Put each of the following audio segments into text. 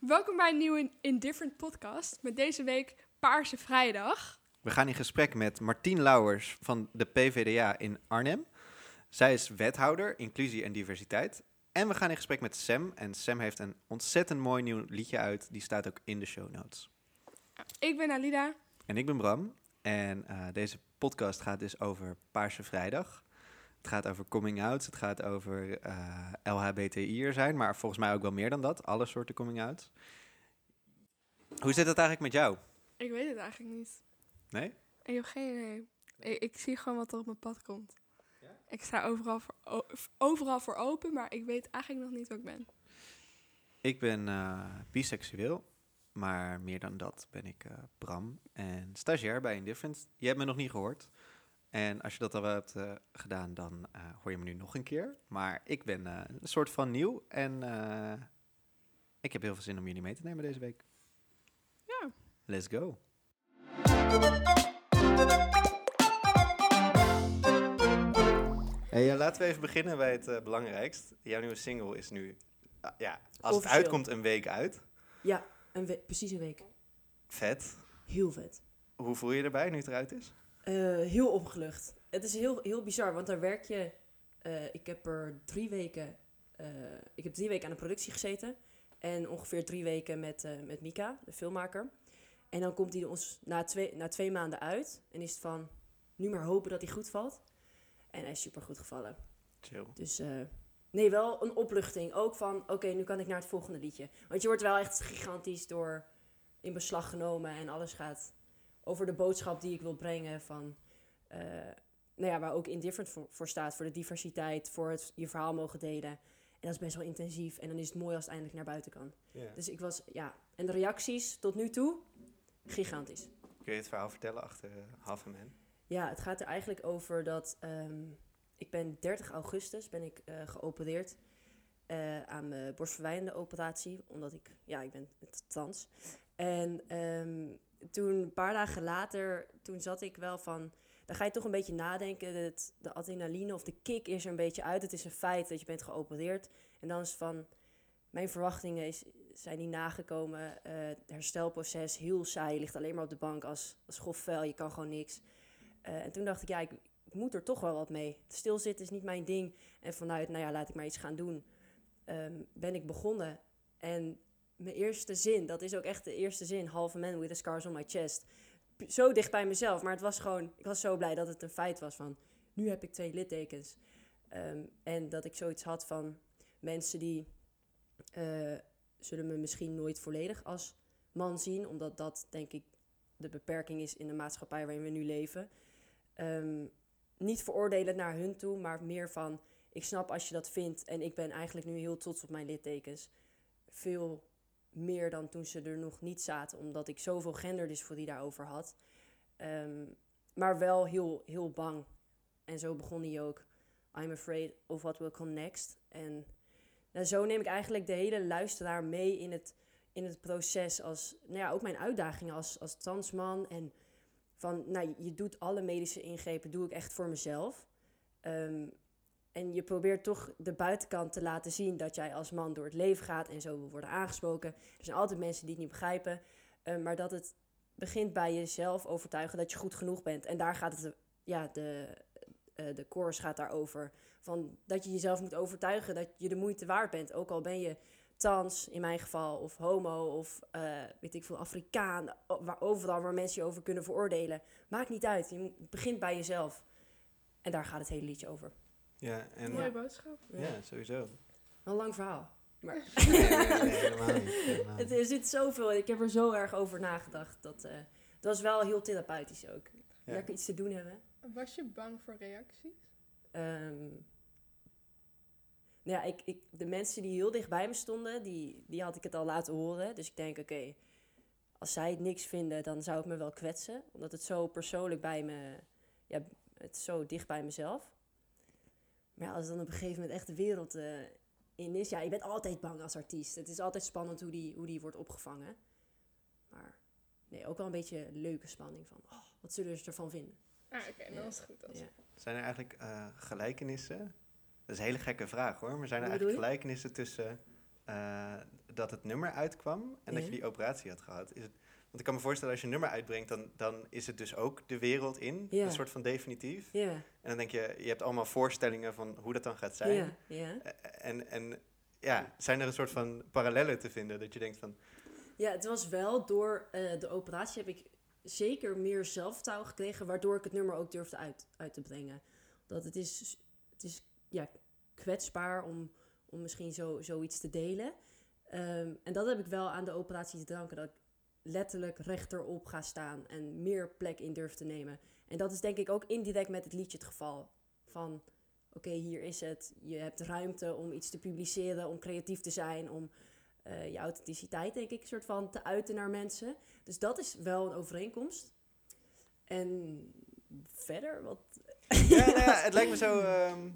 Welkom bij een nieuwe Indifferent podcast met deze week Paarse Vrijdag. We gaan in gesprek met Martien Lauwers van de PVDA in Arnhem. Zij is wethouder inclusie en diversiteit. En we gaan in gesprek met Sam. En Sam heeft een ontzettend mooi nieuw liedje uit. Die staat ook in de show notes. Ik ben Alida. En ik ben Bram. En uh, deze podcast gaat dus over Paarse Vrijdag. Het gaat over coming out, het gaat over uh, LHBTI'er zijn, maar volgens mij ook wel meer dan dat. Alle soorten coming out. Hoe zit het eigenlijk met jou? Ik weet het eigenlijk niet. Nee? Ik heb geen idee. Ik, ik zie gewoon wat er op mijn pad komt. Ja? Ik sta overal voor, overal voor open, maar ik weet eigenlijk nog niet wat ik ben. Ik ben uh, biseksueel, maar meer dan dat ben ik uh, Bram en stagiair bij Indifferent. Je hebt me nog niet gehoord. En als je dat al hebt uh, gedaan, dan uh, hoor je me nu nog een keer. Maar ik ben uh, een soort van nieuw en ik heb heel veel zin om jullie mee te nemen deze week. Ja. Let's go. Hey, laten we even beginnen bij het belangrijkst. Jouw nieuwe single is nu, ja, als het uitkomt, een week uit. Ja, een precies een week. Vet. Heel vet. Hoe voel je je erbij nu het eruit is? Uh, heel opgelucht. Het is heel, heel bizar, want daar werk je. Uh, ik heb er drie weken. Uh, ik heb drie weken aan de productie gezeten. En ongeveer drie weken met, met Mika, de filmmaker. En dan komt hij ons na twee, na twee maanden uit. En is het van. Nu maar hopen dat hij goed valt. En hij is super goed gevallen. Chill. Dus nee, wel een opluchting. Ook van, oké, nu kan ik naar het volgende liedje. Want je wordt wel echt gigantisch door in beslag genomen. En alles gaat over de boodschap die ik wil brengen van... Uh, nou ja, waar ook Indifferent voor, voor staat. Voor de diversiteit, voor het je verhaal mogen delen. En dat is best wel intensief. En dan is het mooi als het eindelijk naar buiten kan. Yeah. Dus ik was, ja... En de reacties tot nu toe, gigantisch. Kun je het verhaal vertellen achter uh, Half Man? Ja, het gaat er eigenlijk over dat... Um, ik ben 30 augustus ben ik uh, geopereerd... Uh, aan mijn operatie. Omdat ik, ja, ik ben trans. En um, toen, een paar dagen later, toen zat ik wel van... Dan ga je toch een beetje nadenken. Dat de adrenaline of de kick is er een beetje uit. Het is een feit dat je bent geopereerd. En dan is van... Mijn verwachtingen is, zijn niet nagekomen. Uh, het herstelproces, heel saai. Je ligt alleen maar op de bank als, als. Je kan gewoon niks. Uh, en toen dacht ik, ja, ik, moet er toch wel wat mee. Stilzitten is niet mijn ding. En vanuit, nou ja, laat ik maar iets gaan doen. Um, ben ik begonnen. En mijn eerste zin, dat is ook echt de eerste zin, half man with a scars on my chest. Zo dicht bij mezelf, maar het was gewoon, ik was zo blij dat het een feit was van, nu heb ik twee littekens. Um, en dat ik zoiets had van mensen die uh, zullen me misschien nooit volledig als man zien, omdat dat denk ik de beperking is in de maatschappij waarin we nu leven. Um, niet veroordelend naar hun toe, maar meer van, ik snap als je dat vindt en ik ben eigenlijk nu heel trots op mijn littekens. Veel meer dan toen ze er nog niet zaten, omdat ik zoveel genderdysforie daarover had. Um, maar wel heel, heel bang. En zo begon hij ook. I'm afraid of what will come next. En nou, zo neem ik eigenlijk de hele luisteraar mee in het, in het proces. Als, nou ja, ook mijn uitdagingen als, als transman. En van, nou, je doet alle medische ingrepen, doe ik echt voor mezelf. Um, en je probeert toch de buitenkant te laten zien dat jij als man door het leven gaat en zo wil worden aangesproken. Er zijn altijd mensen die het niet begrijpen. Uh, maar dat het begint bij jezelf overtuigen dat je goed genoeg bent. En daar gaat het, ja, de, uh, de course gaat daarover. Van dat je jezelf moet overtuigen dat je de moeite waard bent. Ook al ben je trans in mijn geval, of homo, of uh, weet ik veel, Afrikaan. Waar, overal waar mensen je over kunnen veroordelen. Maakt niet uit. Je begint bij jezelf. En daar gaat het hele liedje over. Ja, en Mooie boodschap. Ja, ja sowieso. Een lang verhaal. Maar nee, nee, nee, helemaal niet. Helemaal het, er zit zoveel. Ik heb er zo erg over nagedacht. Dat, uh, dat was wel heel therapeutisch ook. Ja. Lekker iets te doen hebben. Was je bang voor reacties? Um, nou ja, ik, ik, de mensen die heel dicht bij me stonden, die, die had ik het al laten horen. Dus ik denk, oké, okay, als zij het niks vinden, dan zou ik me wel kwetsen. Omdat het zo persoonlijk bij me, ja, het is zo dicht bij mezelf. Maar ja, als dan op een gegeven moment echt de wereld uh, in is, ja, je bent altijd bang als artiest. Het is altijd spannend hoe die, hoe die wordt opgevangen. Maar nee, ook wel een beetje leuke spanning van, oh, wat zullen ze ervan vinden? Ah, oké, okay, ja. dat is goed. Ja. Zijn er eigenlijk uh, gelijkenissen? Dat is een hele gekke vraag hoor, maar zijn er eigenlijk gelijkenissen tussen uh, dat het nummer uitkwam en dat je die operatie had gehad? Is het, want ik kan me voorstellen, als je een nummer uitbrengt, dan, dan is het dus ook de wereld in, een soort van definitief. Ja, En dan denk je, je hebt allemaal voorstellingen van hoe dat dan gaat zijn. ja. Eh, En, en ja, zijn er een soort van parallellen te vinden? Dat je denkt van, Ja, het was wel door eh, de operatie heb ik zeker meer zelfvertrouwen gekregen, waardoor ik het nummer ook durfde uit, uit te brengen. Dat het is, het is ja, kwetsbaar om, om misschien zo, zoiets te delen. Ehm, en dat heb ik wel aan de operatie te danken, dat ik letterlijk rechterop ga staan en meer plek in durf te nemen. En dat is denk ik ook indirect met het liedje het geval. Van, oké, hier is het. Je hebt ruimte om iets te publiceren, om creatief te zijn, om eh, je authenticiteit, denk ik, soort van te uiten naar mensen. Dus dat is wel een overeenkomst. En verder, wat... Ja, nou ja, het lijkt me zo. ehm,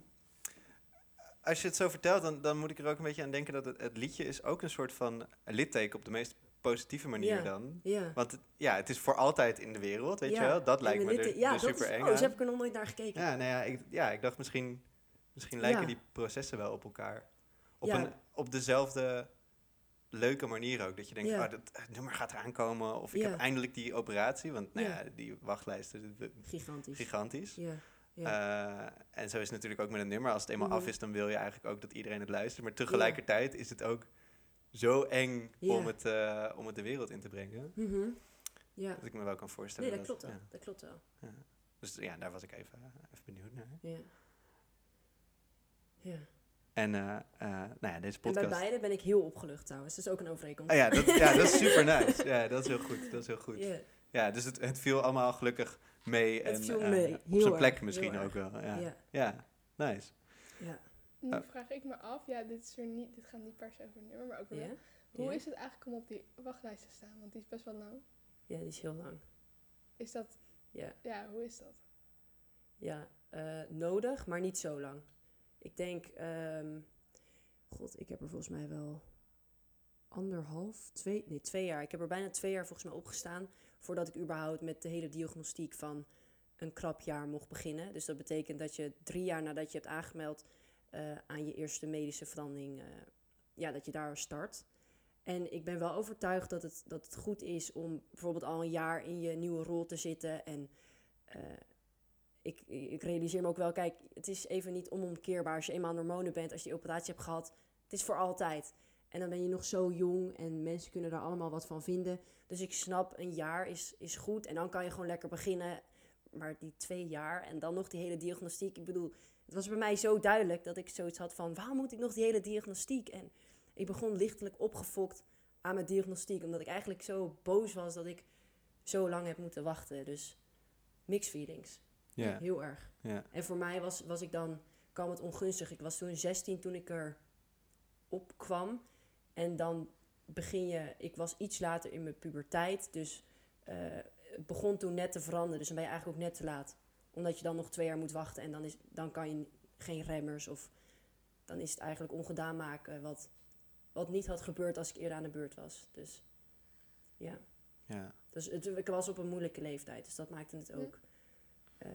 als je het zo vertelt, dan, dan moet ik er ook een beetje aan denken dat het, het liedje is ook een soort van litteken op de meest positieve manier Ja. dan. Ja. Want ja, het is voor altijd in de wereld, weet Ja, je wel? Dat lijkt me er, ja, dat super eng Oh, aan. heb ik er nog nooit naar gekeken. Ja, nou ja, ik, ja, ik dacht misschien, misschien lijken die processen wel op elkaar. Op, een, op dezelfde leuke manier ook. Dat je denkt, oh, dat het nummer gaat eraan komen. Of ik heb eindelijk die operatie. Want nou Ja. die wachtlijsten, Gigantisch. gigantisch. Ja. Ja. Eh, en zo is het natuurlijk ook met een nummer. Als het eenmaal Mhm. af is, dan wil je eigenlijk ook dat iedereen het luistert. Maar tegelijkertijd is het ook zo eng Ja. om, het, eh, om het de wereld in te brengen. Mhm. ja. Dat ik me wel kan voorstellen. Nee, dat klopt wel. ja. Dat klopt wel. Dus ja, daar was ik even, even benieuwd naar. Ja. Ja. En eh, eh, nou ja, deze En bij podcast... beide ben ik heel opgelucht trouwens. Dat is ook een overeenkomst. Oh ja, dat, ja, dat is super nice. Ja, dat is heel goed. Dat is heel goed. Ja. Ja, dus het, het viel allemaal gelukkig mee. Het en, viel eh, mee, op zijn plek misschien ook wel. Ja. Ja. Ja. nice. Ja. Nu Oh. vraag ik me af, ja, dit, is er niet, dit gaat niet per se over nummer, maar ook wel. Ja. Hoe Ja. is het eigenlijk om op die wachtlijst te staan? Want die is best wel lang. ja, die is heel lang. Is dat, Ja. ja, hoe is dat? Ja, eh, nodig, maar niet zo lang. Ik denk, ehm, god, ik heb er volgens mij wel anderhalf, twee, nee, twee jaar. Ik heb er bijna twee jaar volgens mij opgestaan voordat ik überhaupt met de hele diagnostiek van een krap jaar mocht beginnen. Dus dat betekent dat je drie jaar nadat je hebt aangemeld eh, aan je eerste medische verandering, eh, ja, dat je daar start. En ik ben wel overtuigd dat het, dat het goed is om bijvoorbeeld al een jaar in je nieuwe rol te zitten en eh, ik, ik realiseer me ook wel, kijk, het is even niet onomkeerbaar als je eenmaal hormonen bent, als je die operatie hebt gehad. Het is voor altijd. En dan ben je nog zo jong en mensen kunnen daar allemaal wat van vinden. Dus ik snap, een jaar is, is goed en dan kan je gewoon lekker beginnen. Maar die twee jaar en dan nog die hele diagnostiek. Ik bedoel, het was bij mij zo duidelijk dat ik zoiets had van, waarom moet ik nog die hele diagnostiek? En ik begon lichtelijk opgefokt aan mijn diagnostiek, omdat ik eigenlijk zo boos was dat ik zo lang heb moeten wachten. Dus mixed feelings. Ja. Heel erg. En voor mij was, was ik dan, kwam het ongunstig. Ik was toen 16 toen ik er opkwam. En dan begin je, ik was iets later in mijn puberteit. Dus eh, begon toen net te veranderen. Dus dan ben je eigenlijk ook net te laat. Omdat je dan nog twee jaar moet wachten. En dan, is, dan kan je geen remmers. Of dan is het eigenlijk ongedaan maken. Wat, wat niet had gebeurd als ik eerder aan de beurt was. Dus ja. Ja. Dus het, ik was op een moeilijke leeftijd. Dus dat maakte het Ja. ook eh,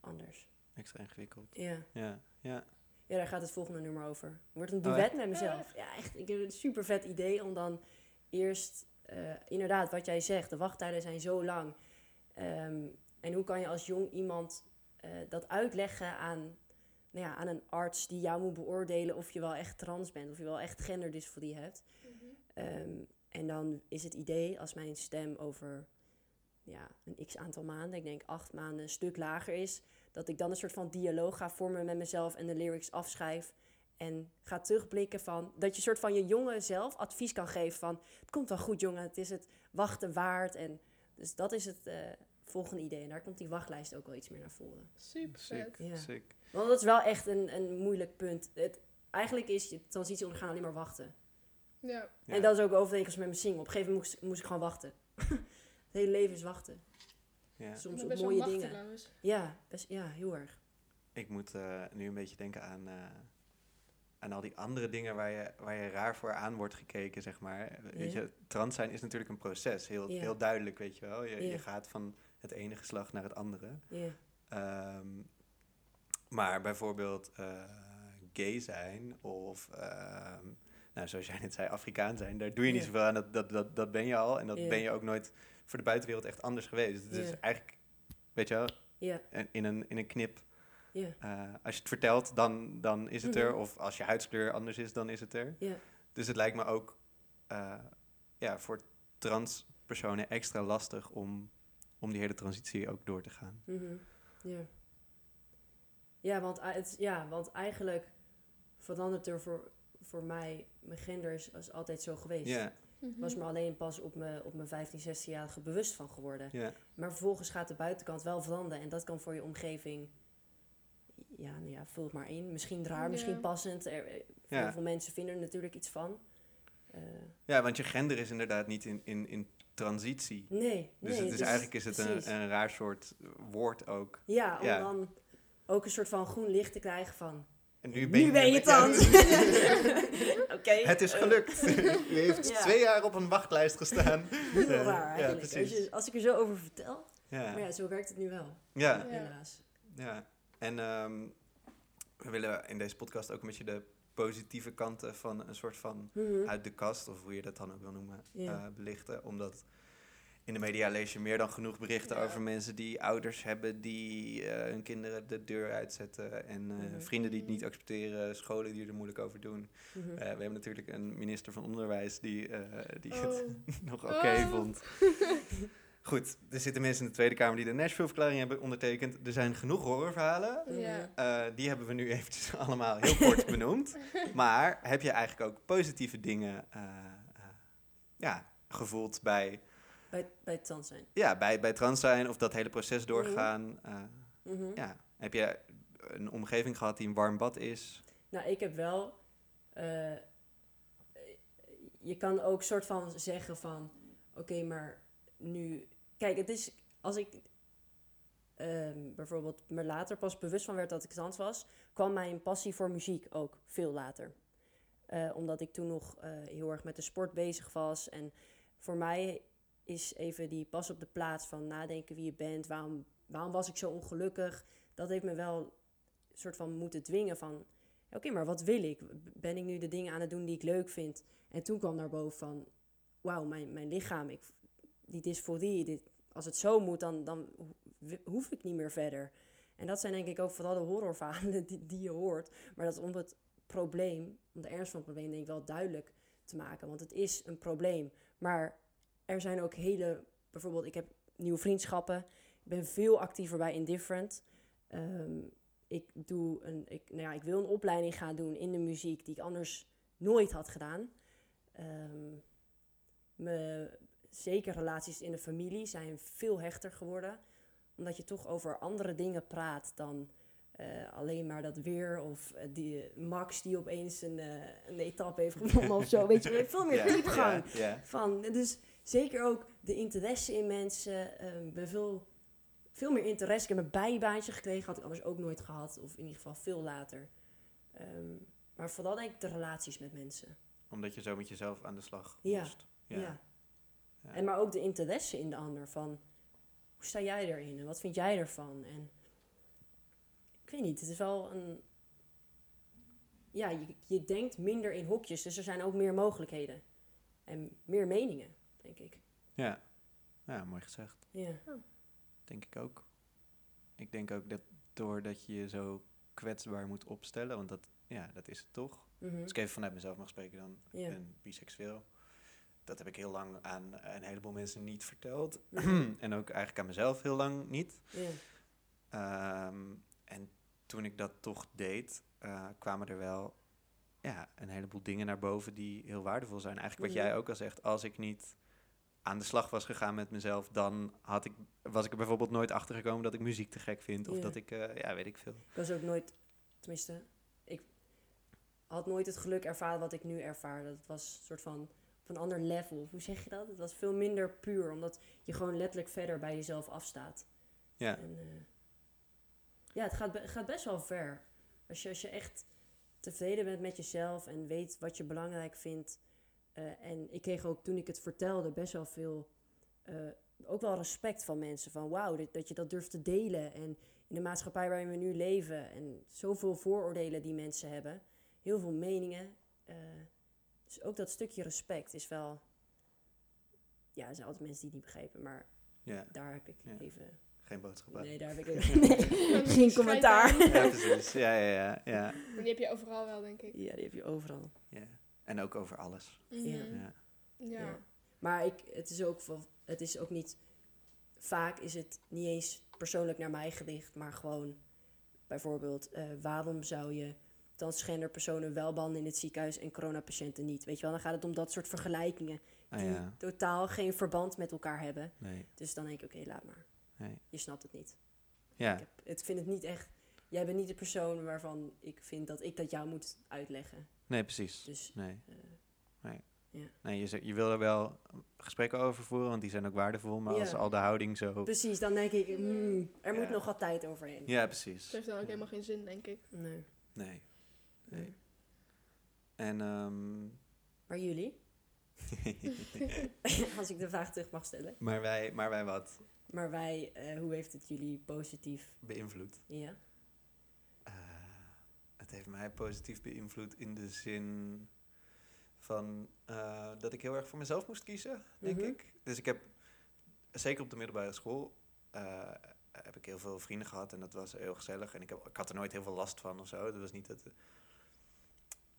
anders. Extra ingewikkeld. Ja. Ja. Ja. Ja, daar gaat het volgende nummer over. Wordt een Oh, duet met mezelf. Ja, echt. Ik heb een super vet idee om dan eerst, inderdaad, wat jij zegt, de wachttijden zijn zo lang. Ehm, en hoe kan je als jong iemand eh, dat uitleggen aan, nou ja, aan een arts die jou moet beoordelen of je wel echt trans bent, of je wel echt genderdysforie hebt. Ehm, en dan is het idee, als mijn stem over ja, een x aantal maanden, ik denk acht maanden, een stuk lager is, dat ik dan een soort van dialoog ga vormen met mezelf en de lyrics afschrijf. En ga terugblikken van, dat je een soort van je jonge zelf advies kan geven van, het komt wel goed jongen, het is het wachten waard. En dus dat is het eh, volgende idee. En daar komt die wachtlijst ook wel iets meer naar voren. Super Sick. Ja. Sick. Want dat is wel echt een, een moeilijk punt. Het, eigenlijk is je transitie ondergaan alleen maar wachten. Ja. Ja. En dat is ook overeenkomst met mijn single. Op een gegeven moment moest, moest ik gewoon wachten. het hele leven is wachten. Ja. Soms op mooie dingen. Ja, best, ja, heel erg. Ik moet eh, nu een beetje denken aan, eh, aan al die andere dingen waar je, waar je raar voor aan wordt gekeken, zeg maar. Weet je, trans zijn is natuurlijk een proces, heel, Ja. heel duidelijk, weet je wel. Je, Ja. je gaat van het ene geslacht naar het andere. Ja, Ehm, maar bijvoorbeeld eh, gay zijn of ehm, nou, zoals jij net zei, Afrikaan zijn. Daar doe je niet zoveel aan, dat, dat, dat, dat ben je al. En dat ben je ook nooit voor de buitenwereld echt anders geweest. Dus het Ja. is eigenlijk, weet je wel, in een, in een knip. Ja, eh, als je het vertelt, dan, dan is het er. Mhm. Of als je huidskleur anders is, dan is het er. ja. Dus het lijkt me ook eh, ja, voor transpersonen extra lastig om, om die hele transitie ook door te gaan. Mhm, Ja. Ja, want, ei- het, ja, want eigenlijk verandert er voor, voor mij, mijn gender is, is altijd zo geweest. Mhm. was me alleen pas op mijn, op mijn 15, 16-jarige bewust van geworden. ja, Maar vervolgens gaat de buitenkant wel veranderen. En dat kan voor je omgeving... Ja, nou ja, vul het maar in. Misschien raar, Ja. misschien passend. Er, eh, Ja. Heel veel mensen vinden er natuurlijk iets van. Eh, ja, want je gender is inderdaad niet in, in, in transitie. nee, Dus nee. het is, eigenlijk is het een, een raar soort woord ook. Ja, om ja. dan ook een soort van groen licht te krijgen van... En Nu ben je dan. Oké. Het is gelukt. U heeft Ja. twee jaar op een wachtlijst gestaan. Heel raar ja, eigenlijk. als, precies. je, als ik er zo over vertel. Ja, Maar ja, zo werkt het nu wel. ja, Ja. Helaas. ja. En ehm, we willen in deze podcast ook een beetje de positieve kanten van een soort van Mhm. uit de kast, of hoe je dat dan ook wil noemen, eh, belichten. Omdat in de media lees je meer dan genoeg berichten Ja. over mensen die ouders hebben die eh, hun kinderen de deur uitzetten. En eh, Mhm. vrienden die het niet accepteren, scholen die er moeilijk over doen. Mhm. We hebben natuurlijk een minister van Onderwijs die, die Oh. het nog oké Oh. vond. Goed, er zitten mensen in de Tweede Kamer die de Nashville-verklaring hebben ondertekend. Er zijn genoeg horrorverhalen. Mhm. Ja. Eh, die hebben we nu eventjes allemaal heel kort benoemd. Maar heb je eigenlijk ook positieve dingen eh, eh, ja, gevoeld bij, Bij, bij het tand zijn. ja, bij, bij trans zijn of dat hele proces doorgaan? Eh, Mhm. ja. Heb je een omgeving gehad die een warm bad is? Nou, ik heb wel. eh, je kan ook soort van zeggen van. Oké, maar nu. Kijk, het is. Als ik ehm, bijvoorbeeld me later pas bewust van werd dat ik trans was, kwam mijn passie voor muziek ook veel later. Eh, omdat ik toen nog eh, heel erg met de sport bezig was. En voor mij is even die pas op de plaats van nadenken wie je bent. Waarom, waarom was ik zo ongelukkig? Dat heeft me wel soort van moeten dwingen van... Oké, maar wat wil ik? Ben ik nu de dingen aan het doen die ik leuk vind? En toen kwam daarboven van... Wauw, mijn, mijn lichaam, ik, die dysforie, dit, als het zo moet, dan, dan ho- hoef ik niet meer verder. En dat zijn denk ik ook vooral de horrorverhalen die, die je hoort. Maar dat is om het probleem, om de ernst van het probleem denk ik wel duidelijk te maken. Want het is een probleem. Maar er zijn ook hele... Bijvoorbeeld, ik heb nieuwe vriendschappen. Ik ben veel actiever bij Indifferent. Ehm, ik, doe een, ik, nou ja, ik wil een opleiding gaan doen in de muziek die ik anders nooit had gedaan. Ehm, me, zeker relaties in de familie zijn veel hechter geworden. Omdat je toch over andere dingen praat dan eh, alleen maar dat weer. Of eh, die Max die opeens een, eh, een etappe heeft gewonnen of zo. Weet je, je hebt veel meer diepgang. Van, dus zeker ook de interesse in mensen. ehm, ben veel, veel meer interesse. Ik heb een bijbaantje gekregen, had ik anders ook nooit gehad. Of in ieder geval veel later. Ehm, maar vooral denk ik de relaties met mensen. Omdat je zo met jezelf aan de slag moest. Ja. Ja. Ja. En maar ook de interesse in de ander. Van, hoe sta jij erin? En wat vind jij ervan? En ik weet niet, het is wel een... Ja, je, je denkt minder in hokjes. Dus er zijn ook meer mogelijkheden. En meer meningen, denk ik. Ja. ja, mooi gezegd. Ja. Denk ik ook. Ik denk ook dat doordat je je zo kwetsbaar moet opstellen, want dat, ja, dat is het toch. Mhm. Als ik even vanuit mezelf mag spreken, dan Ja. ik ben biseksueel. Dat heb ik heel lang aan een heleboel mensen niet verteld. En ook eigenlijk aan mezelf heel lang niet. Ja. Ehm, en toen ik dat toch deed, eh, kwamen er wel ja, een heleboel dingen naar boven die heel waardevol zijn. Eigenlijk wat Mhm. jij ook al zegt, als ik niet aan de slag was gegaan met mezelf, dan had ik, was ik er bijvoorbeeld nooit achter gekomen dat ik muziek te gek vind. Of Ja. dat ik, eh, ja, weet ik veel. Ik was ook nooit, tenminste, ik had nooit het geluk ervaren wat ik nu ervaar. Dat was een soort van op een ander level. Hoe zeg je dat? Het was veel minder puur, omdat je gewoon letterlijk verder bij jezelf afstaat. Ja, En, eh, ja, het gaat, gaat best wel ver. Als je, als je echt tevreden bent met jezelf en weet wat je belangrijk vindt. eh, en ik kreeg ook toen ik het vertelde best wel veel, eh, ook wel respect van mensen. Van wauw, dat, dat je dat durft te delen. En in de maatschappij waarin we nu leven en zoveel vooroordelen die mensen hebben. Heel veel meningen. Dus ook dat stukje respect is wel... Ja, er zijn altijd mensen die het niet begrijpen, maar Ja, daar heb ik Ja. even... geen boodschap aan. Nee, daar heb ik even nee, geen commentaar. Ja, precies. Ja, ja, ja, ja, Maar die heb je overal wel, denk ik. Ja, die heb je overal. ja. En ook over alles. Mhm. Ja. Ja. Ja. Ja. Maar ik, het, is ook wel, het is ook niet... Vaak is het niet eens persoonlijk naar mij gericht, maar gewoon... Bijvoorbeeld, eh, waarom zou je transgender personen wel behandelen in het ziekenhuis en coronapatiënten niet? Weet je wel, dan gaat het om dat soort vergelijkingen Ah, die ja. totaal geen verband met elkaar hebben. Nee. Dus dan denk ik, oké, laat maar. Nee. Je snapt het niet. Ja. Ik, heb, ik vind het niet echt... Jij bent niet de persoon waarvan ik vind dat ik dat jou moet uitleggen. Nee, precies. Dus Nee. eh, Nee. Ja. Nee, je, zegt- je wil er wel gesprekken over voeren, want die zijn ook waardevol. Maar Ja. als al de houding zo... precies, dan denk ik, mm, er moet nog wat tijd overheen. Ja, precies. Het heeft dan ook Ja. helemaal geen zin, denk ik. Nee. Nee. Nee. En, ehm, Maar jullie? Als ik de vraag terug mag stellen. maar, wij, maar wij wat Maar wij, eh, hoe heeft het jullie positief? beïnvloed? Ja? Eh, het heeft mij positief beïnvloed in de zin van eh, dat ik heel erg voor mezelf moest kiezen, denk Mhm. ik. Dus ik heb, zeker op de middelbare school, heb ik heel veel vrienden gehad en dat was heel gezellig. En ik, heb, ik had er nooit heel veel last van of zo. Dat was niet dat,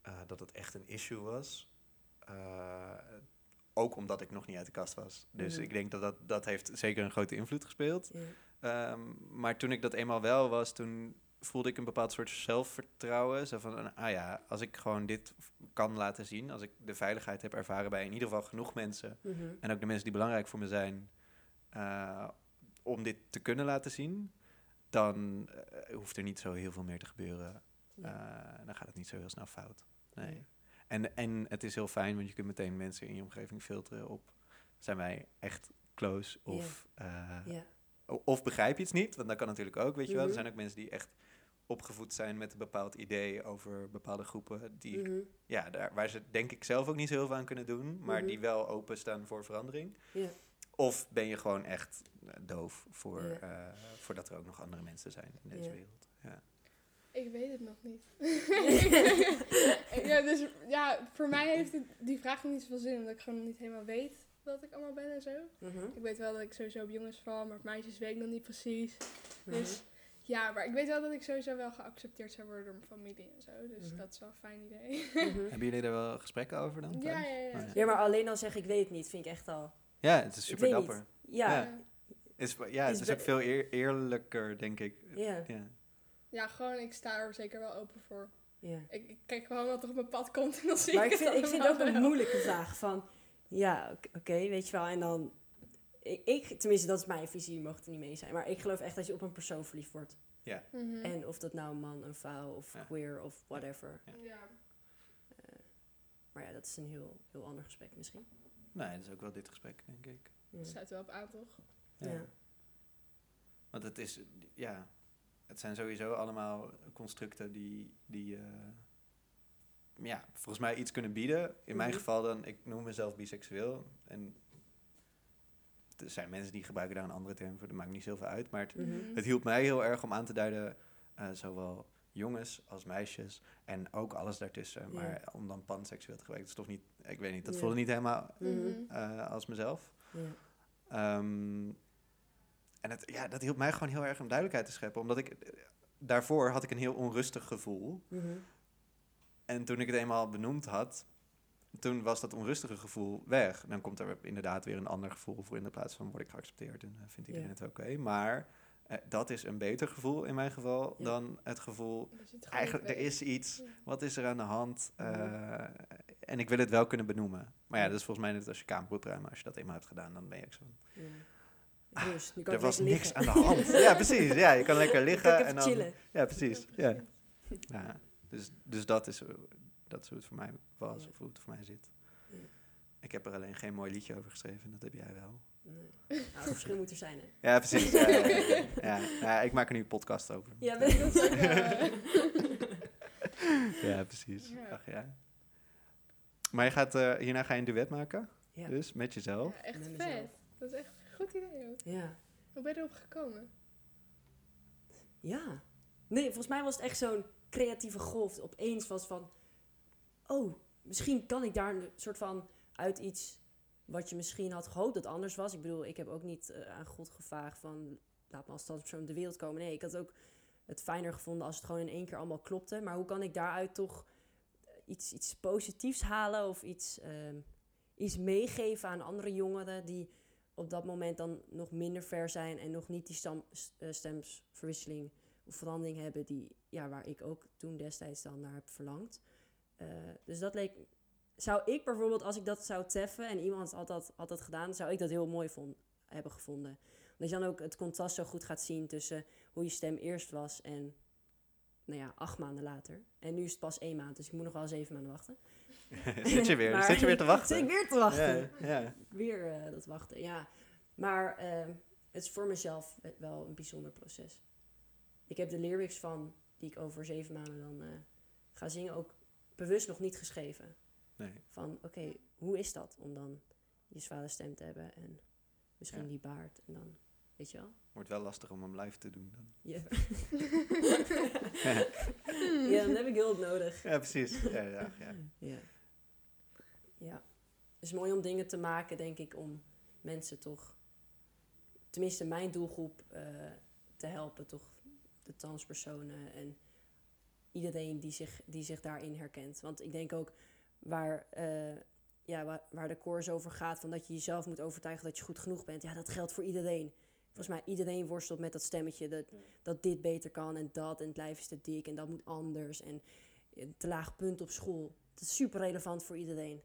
eh, dat het echt een issue was. Eh, ook omdat ik nog niet uit de kast was. Dus Mhm. ik denk dat, dat dat heeft zeker een grote invloed gespeeld. Ehm, maar toen ik dat eenmaal wel was, toen voelde ik een bepaald soort zelfvertrouwen. Zo van, ah ja, als ik gewoon dit kan laten zien, als ik de veiligheid heb ervaren bij in ieder geval genoeg mensen, Mhm. en ook de mensen die belangrijk voor me zijn, eh, om dit te kunnen laten zien, dan hoeft er niet zo heel veel meer te gebeuren. Dan gaat het niet zo heel snel fout. Nee. En, en het is heel fijn, want je kunt meteen mensen in je omgeving filteren op, zijn wij echt close of... eh, Of begrijp je iets niet, want dat kan natuurlijk ook, weet je wel. Er Mhm. zijn ook mensen die echt opgevoed zijn met een bepaald idee over bepaalde groepen, die, Mhm. ja, daar, waar ze denk ik zelf ook niet zo heel veel aan kunnen doen, maar Mhm. die wel openstaan voor verandering. Of ben je gewoon echt doof voor, eh, voordat er ook nog andere mensen zijn in deze wereld. Ja. Ik weet het nog niet. ja, dus ja, voor mij heeft het, die vraag nog niet zoveel zin, omdat ik gewoon niet helemaal weet wat ik allemaal ben en zo. Mhm. Ik weet wel dat ik sowieso op jongens val, maar op meisjes weet ik nog niet precies. Mhm. Dus ja, maar ik weet wel dat ik sowieso wel geaccepteerd zou worden door mijn familie en zo. Dus Mhm. dat is wel een fijn idee. Hebben jullie daar wel gesprekken over dan? ja, ja, ja. Oh, ja. Ja, maar alleen al zeggen ik weet het niet, vind ik echt al... Ja, het is super dapper. Ja, Ja. ja. Is, ja, het Is ook veel eer- eerlijker, denk ik. ja. Ja. Ja, gewoon, ik sta er zeker wel open voor. ja. Ik, ik kijk gewoon wat er op mijn pad komt en dan zie Maar ik ik het vind, ik vind het ook een moeilijke vraag van... Ja, oké, weet je wel, en dan... Ik, ik, tenminste, dat is mijn visie, je mag het er niet mee zijn. Maar ik geloof echt dat je op een persoon verliefd wordt. Mhm. En of dat nou een man, een vrouw of Ja. queer of whatever. Ja. Maar ja, dat is een heel, heel ander gesprek misschien. Nee, dat is ook wel dit gesprek, denk ik. Ja. Sluit wel op aan, toch? Ja. Want het is, ja, het zijn sowieso allemaal constructen die, die eh, ja, volgens mij iets kunnen bieden. In mijn Mhm. geval dan, ik noem mezelf biseksueel. En er zijn mensen die gebruiken daar een andere term voor, dat maakt niet zoveel uit. Maar het, Mhm. het hielp mij heel erg om aan te duiden, eh, zowel jongens als meisjes en ook alles daartussen. Ja. Maar om dan panseksueel te gebruiken, dat is toch niet, ik weet niet, dat Ja. voelde niet helemaal Mhm. Mhm. eh, als mezelf. Ja. Ehm, en het, ja, dat hielp mij gewoon heel erg om duidelijkheid te scheppen. Omdat ik eh, daarvoor had ik een heel onrustig gevoel. Mhm. En toen ik het eenmaal benoemd had, toen was dat onrustige gevoel weg. Dan komt er inderdaad weer een ander gevoel voor in de plaats van word ik geaccepteerd en eh, vindt iedereen het oké. Maar eh, dat is een beter gevoel in mijn geval Ja. dan het gevoel, het eigenlijk er is iets, Ja. wat is er aan de hand? Eh, en ik wil het wel kunnen benoemen. Maar ja, dat is volgens mij net als je kamer moet ruimen. Als je dat eenmaal hebt gedaan, dan ben je ook zo. Ja. Rust, nu kan Er was niks aan de hand. ja, precies. Ja, je kan lekker liggen kan en dan. chillen. Ja, precies. Ja. Dus, dus dat, is, hoe- dat is hoe het voor mij was, Ja. of hoe het voor mij zit. Ja. Ik heb er alleen geen mooi liedje over geschreven, dat heb jij wel. Nee. Nou, het verschil moet er zijn, hè. Ja, precies. Ja, ja, ja. Ja, ja, ik maak er nu een podcast over. Ja, ben ik ook Ja, precies. Ja. Ach ja. Maar je gaat, eh, hierna ga je een duet maken, Ja. dus met jezelf. ja, echt Met vet. mezelf. Dat is echt goed idee ook. Ja. Hoe ben je erop gekomen? Ja. Nee, volgens mij was het echt zo'n creatieve golf. Opeens was van... Oh, misschien kan ik daar een soort van uit iets wat je misschien had gehoopt dat anders was. Ik bedoel, ik heb ook niet eh, aan God gevraagd van laat me als op de wereld komen. Nee, ik had ook het fijner gevonden als het gewoon in één keer allemaal klopte. Maar hoe kan ik daaruit toch iets, iets positiefs halen of iets, ehm, iets meegeven aan andere jongeren die op dat moment dan nog minder ver zijn en nog niet die stam, eh, stemsverwisseling of verandering hebben die, ja, waar ik ook toen destijds dan naar heb verlangd. Eh, dus dat leek, zou ik bijvoorbeeld, als ik dat zou treffen en iemand had dat, had dat gedaan, zou ik dat heel mooi hebben gevonden. Omdat je dan ook het contrast zo goed gaat zien tussen hoe je stem eerst was en, nou ja, acht maanden later. En nu is het pas één maand, dus ik moet nog wel zeven maanden wachten. zit, je weer, Maar- zit je weer te wachten? Zit ik weer te wachten? Ja, ja. Weer eh, dat wachten, ja. Maar eh, het is voor mezelf wel een bijzonder proces. Ik heb de lyrics van, die ik over zeven maanden dan eh, ga zingen, ook bewust nog niet geschreven. Nee. Van, oké, hoe is dat om dan je zware stem te hebben en misschien Ja. die baard en dan, weet je wel? Wordt wel lastig om hem live te doen dan. Ja, ja dan heb ik hulp nodig. Ja, precies. Ja, ja, ja. Ja. Ja. Het is mooi om dingen te maken, denk ik, om mensen toch, tenminste mijn doelgroep, eh, te helpen. Toch de transpersonen en iedereen die zich, die zich daarin herkent. Want ik denk ook waar, eh, ja, waar, waar de koers over gaat, van dat je jezelf moet overtuigen dat je goed genoeg bent. Ja, dat geldt voor iedereen. Volgens mij iedereen worstelt met dat stemmetje dat, dat dit beter kan en dat en het lijf is te dik en dat moet anders en een te laag punt op school. Het is super relevant voor iedereen.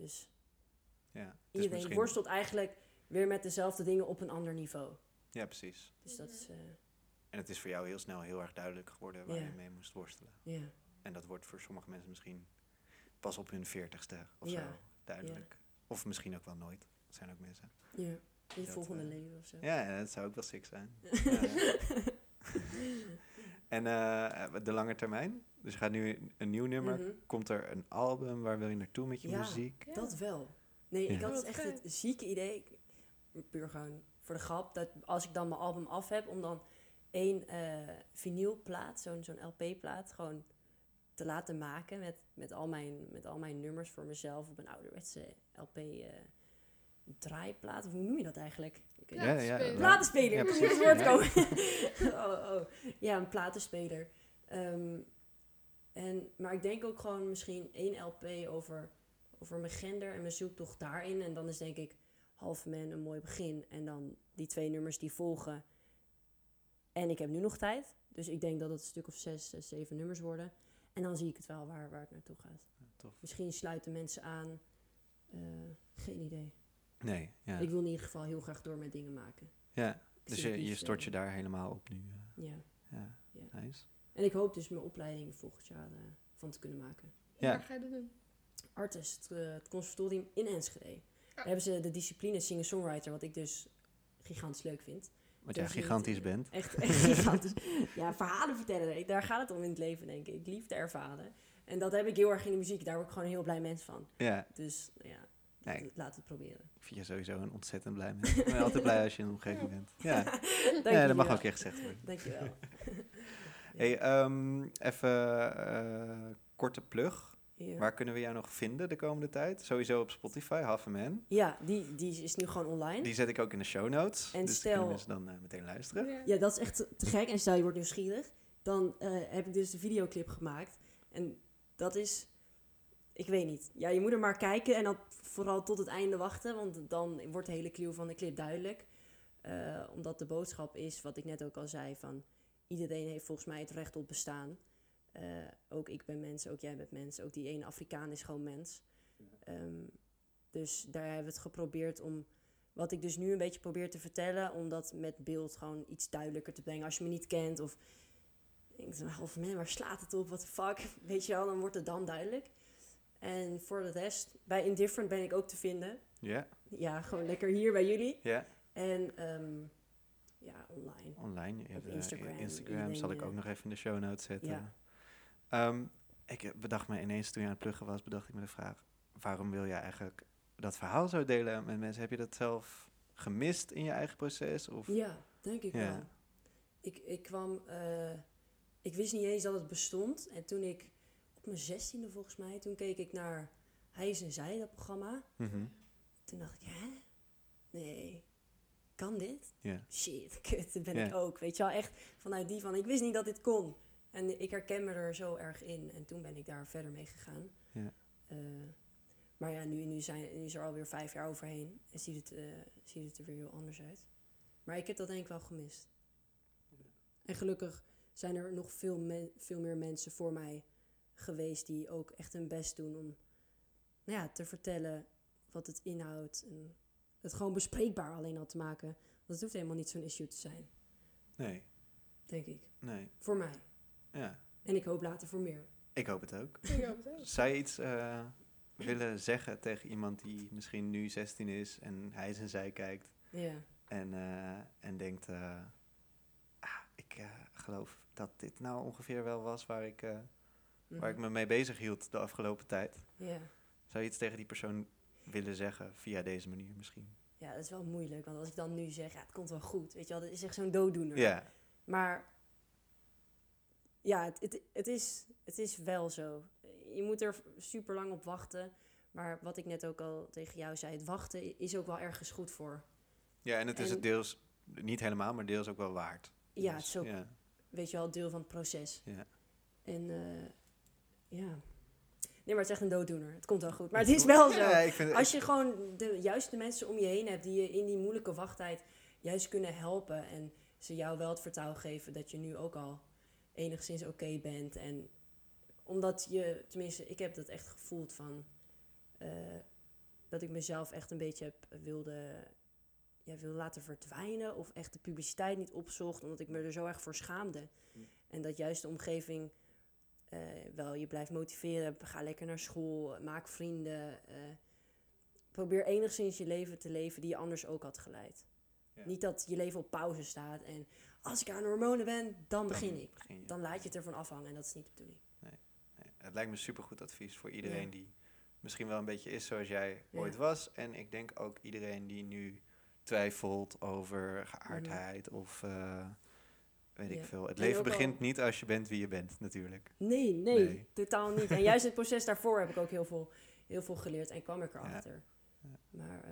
Dus ja. Dus iedereen misschien- worstelt eigenlijk weer met dezelfde dingen op een ander niveau. Ja, precies. Dus dat is, eh, En het is voor jou heel snel heel erg duidelijk geworden waar Ja. je mee moest worstelen. ja. En dat wordt voor sommige mensen misschien pas op hun veertigste of Ja. zo duidelijk. Of misschien ook wel nooit. Dat zijn ook mensen. ja. In het volgende eh, leven of zo. Ja, ja, dat zou ook wel sick zijn. En eh, de lange termijn? Dus je gaat nu een nieuw nummer. Mhm. Komt er een album? Waar wil je naartoe met je Ja. muziek? Ja. Dat wel. Nee, ik had Wat echt het zieke idee, puur gewoon voor de grap, dat als ik dan mijn album af heb, om dan één eh vinylplaat, zo'n zo'n LP-plaat, gewoon te laten maken met, met, al mijn, met al mijn nummers voor mezelf op een ouderwetse LP eh draaiplaat. Of hoe noem je dat eigenlijk? Ik Ja, niet. ja, Platenspeler. Ja, ik moet precies. het woord Ja. komen. oh, oh. Ja, een platenspeler. Ehm, en, maar ik denk ook gewoon misschien één LP over, over mijn gender en mijn zoektocht daarin. En dan is denk ik Half Man een mooi begin. En dan die twee nummers die volgen. En ik heb nu nog tijd. Dus ik denk dat het een stuk of zes, zes zeven nummers worden. En dan zie ik het wel waar, waar het naartoe gaat. Tof. Misschien sluiten mensen aan. Eh, geen idee. Nee, ja. Ik wil in ieder geval heel graag door met dingen maken. ja. Ik Dus je, stort eh, je daar helemaal op nu. eh. Ja. ja. Ja. nice. En ik hoop dus mijn opleiding volgend jaar eh, van te kunnen maken. Ja. Waar ga je dat doen? Artist, het, eh, het conservatorium in Enschede. Daar hebben ze de discipline singer-songwriter, wat ik dus gigantisch leuk vind. Want jij je gigantisch bent. Echt, echt gigantisch. ja, verhalen vertellen, daar gaat het om in het leven, denk ik. Liefde ervaren. En dat heb ik heel erg in de muziek. Daar word ik gewoon een heel blij mens van. Ja, Dus ja, Nee. laat het proberen. ik vind je sowieso een ontzettend blij mens. Ik ben altijd blij als je in een omgeving bent. Ja, Dank ja dat mag wel. ook echt gezegd worden. Dankjewel. Hey, ehm, even eh, korte plug. Ja. Waar kunnen we jou nog vinden de komende tijd? Sowieso op Spotify, Half a Man. Ja, die, die is nu gewoon online. Die zet ik ook in de show notes. En dus stel- kunnen mensen dan eh, meteen luisteren. Ja. Ja, dat is echt te- te gek. En stel je wordt nieuwsgierig, dan eh, heb ik dus de videoclip gemaakt. En dat is, ik weet niet. Ja, je moet er maar kijken en dan vooral tot het einde wachten, want dan wordt de hele clue van de clip duidelijk. Eh, omdat de boodschap is, wat ik net ook al zei, van iedereen heeft volgens mij het recht op bestaan. Eh, ook ik ben mens, ook jij bent mens, ook die ene Afrikaan is gewoon mens. Ehm, dus daar hebben we het geprobeerd om wat ik dus nu een beetje probeer te vertellen, om dat met beeld gewoon iets duidelijker te brengen. Als je me niet kent of denkt, half man, waar slaat het op? The fuck? Weet je wel, dan wordt het dan duidelijk. En voor de rest, bij Indifferent ben ik ook te vinden. Ja, Ja, gewoon lekker hier bij jullie. ja. En ehm, ja, online. online. Instagram, Instagram zal ik ook eh, nog even in de show notes zetten. Ja. Ehm, ik eh, bedacht me ineens toen je aan het pluggen was, bedacht ik me de vraag: waarom wil jij eigenlijk dat verhaal zo delen met mensen? Heb je dat zelf gemist in je eigen proces? Of? Ja, denk ik Ja. wel. Ik, ik kwam, eh, ik wist niet eens dat het bestond. En toen ik op mijn zestiende volgens mij. Toen keek ik naar Hij is en Zij, dat programma. Mhm. Toen dacht ik, hè? Nee, kan dit? Shit, kut, dat ben Ja. ik ook. Weet je wel, echt vanuit die van, ik wist niet dat dit kon. En ik herken me er zo erg in. En toen ben ik daar verder mee gegaan. Eh, maar ja, nu, nu, zijn, nu is er alweer vijf jaar overheen. En ziet het, eh, ziet het er weer heel anders uit. Maar ik heb dat denk ik wel gemist. En gelukkig zijn er nog veel, veel meer mensen voor mij geweest die ook echt hun best doen om nou ja, te vertellen wat het inhoudt. En het gewoon bespreekbaar alleen al te maken. Want het hoeft helemaal niet zo'n issue te zijn, Nee, denk ik. nee. Voor mij. Ja, En ik hoop later voor meer. ik hoop het ook. Ik hoop het ook. Zou je iets eh, willen zeggen tegen iemand die misschien nu 16 is en hij en zij kijkt Ja. en, eh, en denkt, eh, ah, ik eh, geloof dat dit nou ongeveer wel was waar ik, eh, waar ik Mhm. me mee bezig hield de afgelopen tijd. Zou je iets tegen die persoon willen zeggen via deze manier misschien? ja, dat is wel moeilijk. Want als ik dan nu zeg, ja, het komt wel goed. Weet je wel, dat is echt zo'n dooddoener. Ja, Maar ja, het, het, het, is, het is wel zo. Je moet er super lang op wachten. Maar wat ik net ook al tegen jou zei, het wachten is ook wel ergens goed voor. ja en het is het deels, niet helemaal, maar deels ook wel waard. Ja, Dus, het is ook, ja, weet je wel, deel van het proces. Ja. En eh, ja. Nee, maar het is echt een dooddoener. Het komt wel goed. Maar het is wel zo. Ja, ik vind, Als je gewoon de juiste mensen om je heen hebt die je in die moeilijke wachttijd juist kunnen helpen en ze jou wel het vertrouwen geven dat je nu ook al enigszins oké bent. En omdat je, tenminste, ik heb dat echt gevoeld van eh, dat ik mezelf echt een beetje heb wilde, ja, wilde laten verdwijnen of echt de publiciteit niet opzocht, omdat ik me er zo erg voor schaamde. En dat juist de omgeving eh, wel je blijft motiveren. Ga lekker naar school, maak vrienden. eh, probeer enigszins je leven te leven die je anders ook had geleid. Ja. Niet dat je leven op pauze staat en als ik aan de hormonen ben, dan begin ik. begin. Dan laat je het ervan afhangen en dat is niet de bedoeling. Nee, het lijkt me supergoed advies voor iedereen Ja. die misschien wel een beetje is zoals jij Ja. ooit was. En ik denk ook iedereen die nu twijfelt over geaardheid of eh, weet ik veel. Het En leven al- begint niet als je bent wie je bent, natuurlijk. Nee, nee, Nee. totaal niet. En juist het proces daarvoor heb ik ook heel veel, heel veel geleerd en kwam ik erachter. Maar eh,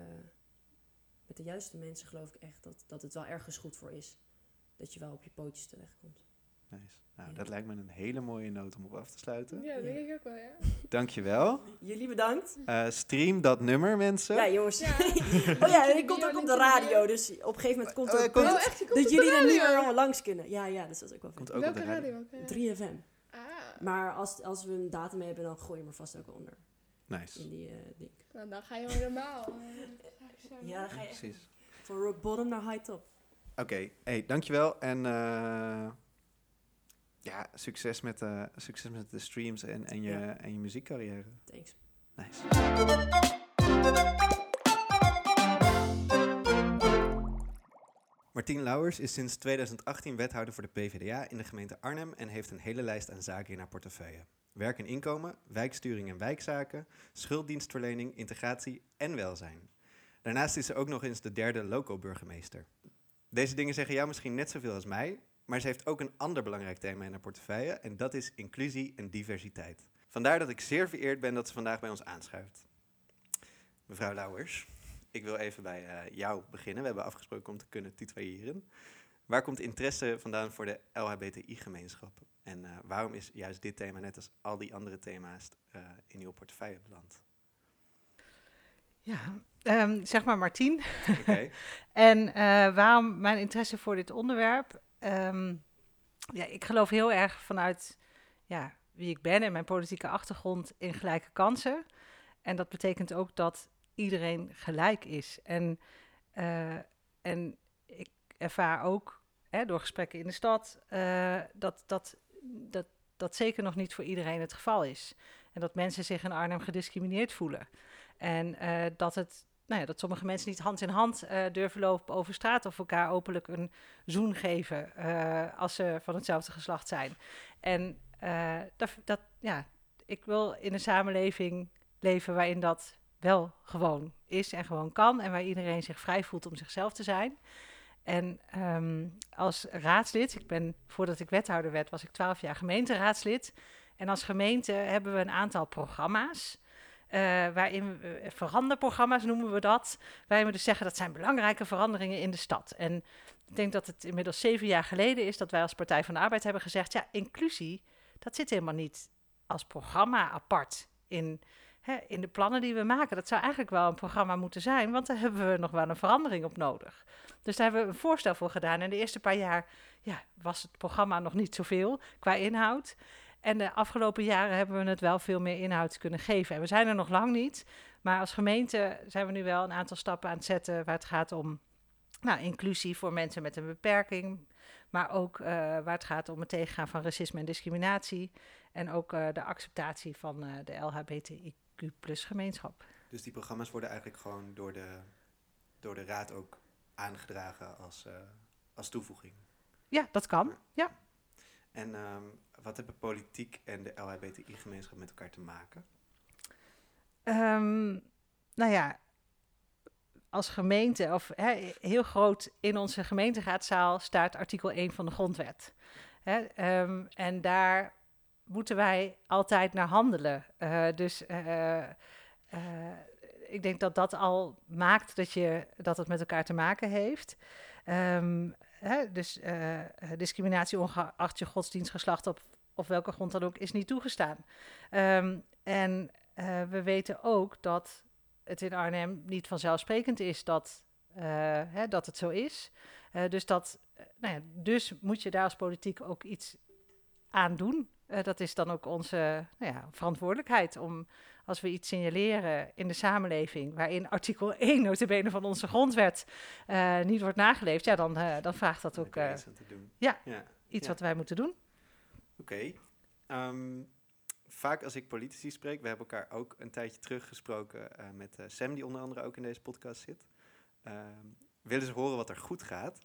met de juiste mensen geloof ik echt dat, dat het wel ergens goed voor is. Dat je wel op je pootjes terechtkomt. Nice. Nou, Ja. dat lijkt me een hele mooie noot om op af te sluiten. Ja, dat Ja. denk ik ook wel, ja. Dankjewel. Jullie bedankt. Eh stream dat nummer, mensen. Ja, jongens. Ja. oh ja, en ik komt ook op de radio. Dus op een gegeven moment komt Oh, er punt Oh, echt? Je komt dat jullie er niet meer radio? allemaal langs kunnen. Ja, ja, dus dat is ook wel Komt fijn. ook op de radio. radio? Welke radio? 3FM. Ah, Maar als, als we een datum hebben, dan gooi je hem er vast ook onder. Nice. In die eh, ding. nou, dan ga je helemaal. eh, Ja, dan ga Ja, je echt precies. van rock bottom naar high top. Oké, hey, dankjewel. En eh, ja, succes met, eh, succes met de streams en, en, je, Ja. en je muziekcarrière. Thanks. Nice. Martien Lauwers is sinds 2018 wethouder voor de PvdA in de gemeente Arnhem en heeft een hele lijst aan zaken in haar portefeuille. Werk en inkomen, wijksturing en wijkzaken, schulddienstverlening, integratie en welzijn. Daarnaast is ze ook nog eens de derde loco-burgemeester. Deze dingen zeggen jou misschien net zoveel als mij, maar ze heeft ook een ander belangrijk thema in haar portefeuille en dat is inclusie en diversiteit. Vandaar dat ik zeer vereerd ben dat ze vandaag bij ons aanschuift. Mevrouw Lauwers, ik wil even bij eh, jou beginnen. We hebben afgesproken om te kunnen tutoyeren. Waar komt interesse vandaan voor de LHBTI-gemeenschap? En eh, waarom is juist dit thema, net als al die andere thema's, eh, in uw portefeuille beland? Ja, ehm, zeg maar Martien. Oké, En waarom mijn interesse voor dit onderwerp? Ehm, ja, ik geloof heel erg vanuit ja, wie ik ben en mijn politieke achtergrond in gelijke kansen. En dat betekent ook dat iedereen gelijk is. En, eh, en ik ervaar ook hè, door gesprekken in de stad eh, dat, dat, dat dat zeker nog niet voor iedereen het geval is. En dat mensen zich in Arnhem gediscrimineerd voelen. En eh, dat het nou ja, dat sommige mensen niet hand in hand eh, durven lopen over straat of elkaar openlijk een zoen geven eh, als ze van hetzelfde geslacht zijn. En eh, dat, dat, ja, ik wil in een samenleving leven waarin dat wel gewoon is en gewoon kan en waar iedereen zich vrij voelt om zichzelf te zijn. En ehm, als raadslid, ik ben voordat ik wethouder werd, was ik twaalf jaar gemeenteraadslid. En als gemeente hebben we een aantal programma's. Uh, waarin uh, veranderprogramma's noemen we dat. Waarin we dus zeggen dat zijn belangrijke veranderingen in de stad. En ik denk dat het inmiddels zeven jaar geleden is dat wij als Partij van de Arbeid hebben gezegd: ja, inclusie, dat zit helemaal niet als programma apart in, hè, in de plannen die we maken. Dat zou eigenlijk wel een programma moeten zijn, want daar hebben we nog wel een verandering op nodig. Dus daar hebben we een voorstel voor gedaan. En de eerste paar jaar ja, was het programma nog niet zoveel qua inhoud. En de afgelopen jaren hebben we het wel veel meer inhoud kunnen geven. En we zijn er nog lang niet. Maar als gemeente zijn we nu wel een aantal stappen aan het zetten waar het gaat om nou, inclusie voor mensen met een beperking. Maar ook uh, waar het gaat om het tegengaan van racisme en discriminatie. En ook uh, de acceptatie van uh, de LHBTIQ plus gemeenschap. Dus die programma's worden eigenlijk gewoon door de, door de raad ook aangedragen als, als toevoeging? Ja, dat kan. Ja. En um, wat hebben politiek en de LHBTI-gemeenschap met elkaar te maken? Um, nou ja, als gemeente, of heel groot in onze gemeenteraadszaal staat artikel 1 van de grondwet. Hè, um, en daar moeten wij altijd naar handelen. Uh, dus uh, uh, ik denk dat dat al maakt dat, je, dat het met elkaar te maken heeft. Um, hè, dus discriminatie ongeacht je godsdienst, geslacht op of welke grond dan ook is niet toegestaan. Um, en we weten ook dat het in Arnhem niet vanzelfsprekend is dat, hè, dat het zo is. Dus, dat, nou ja, dus moet je daar als politiek ook iets aan doen. Uh, dat is dan ook onze nou ja, verantwoordelijkheid om als we iets signaleren in de samenleving waarin artikel 1 notabene van onze grondwet niet wordt nageleefd, ja, dan, dan vraagt dat ook ja, ja, iets ja. wat wij moeten doen. Oké. Okay. Um, vaak als ik politici spreek, we hebben elkaar ook een tijdje terug gesproken uh, met Sam, die onder andere ook in deze podcast zit. Uh, willen ze horen wat er goed gaat.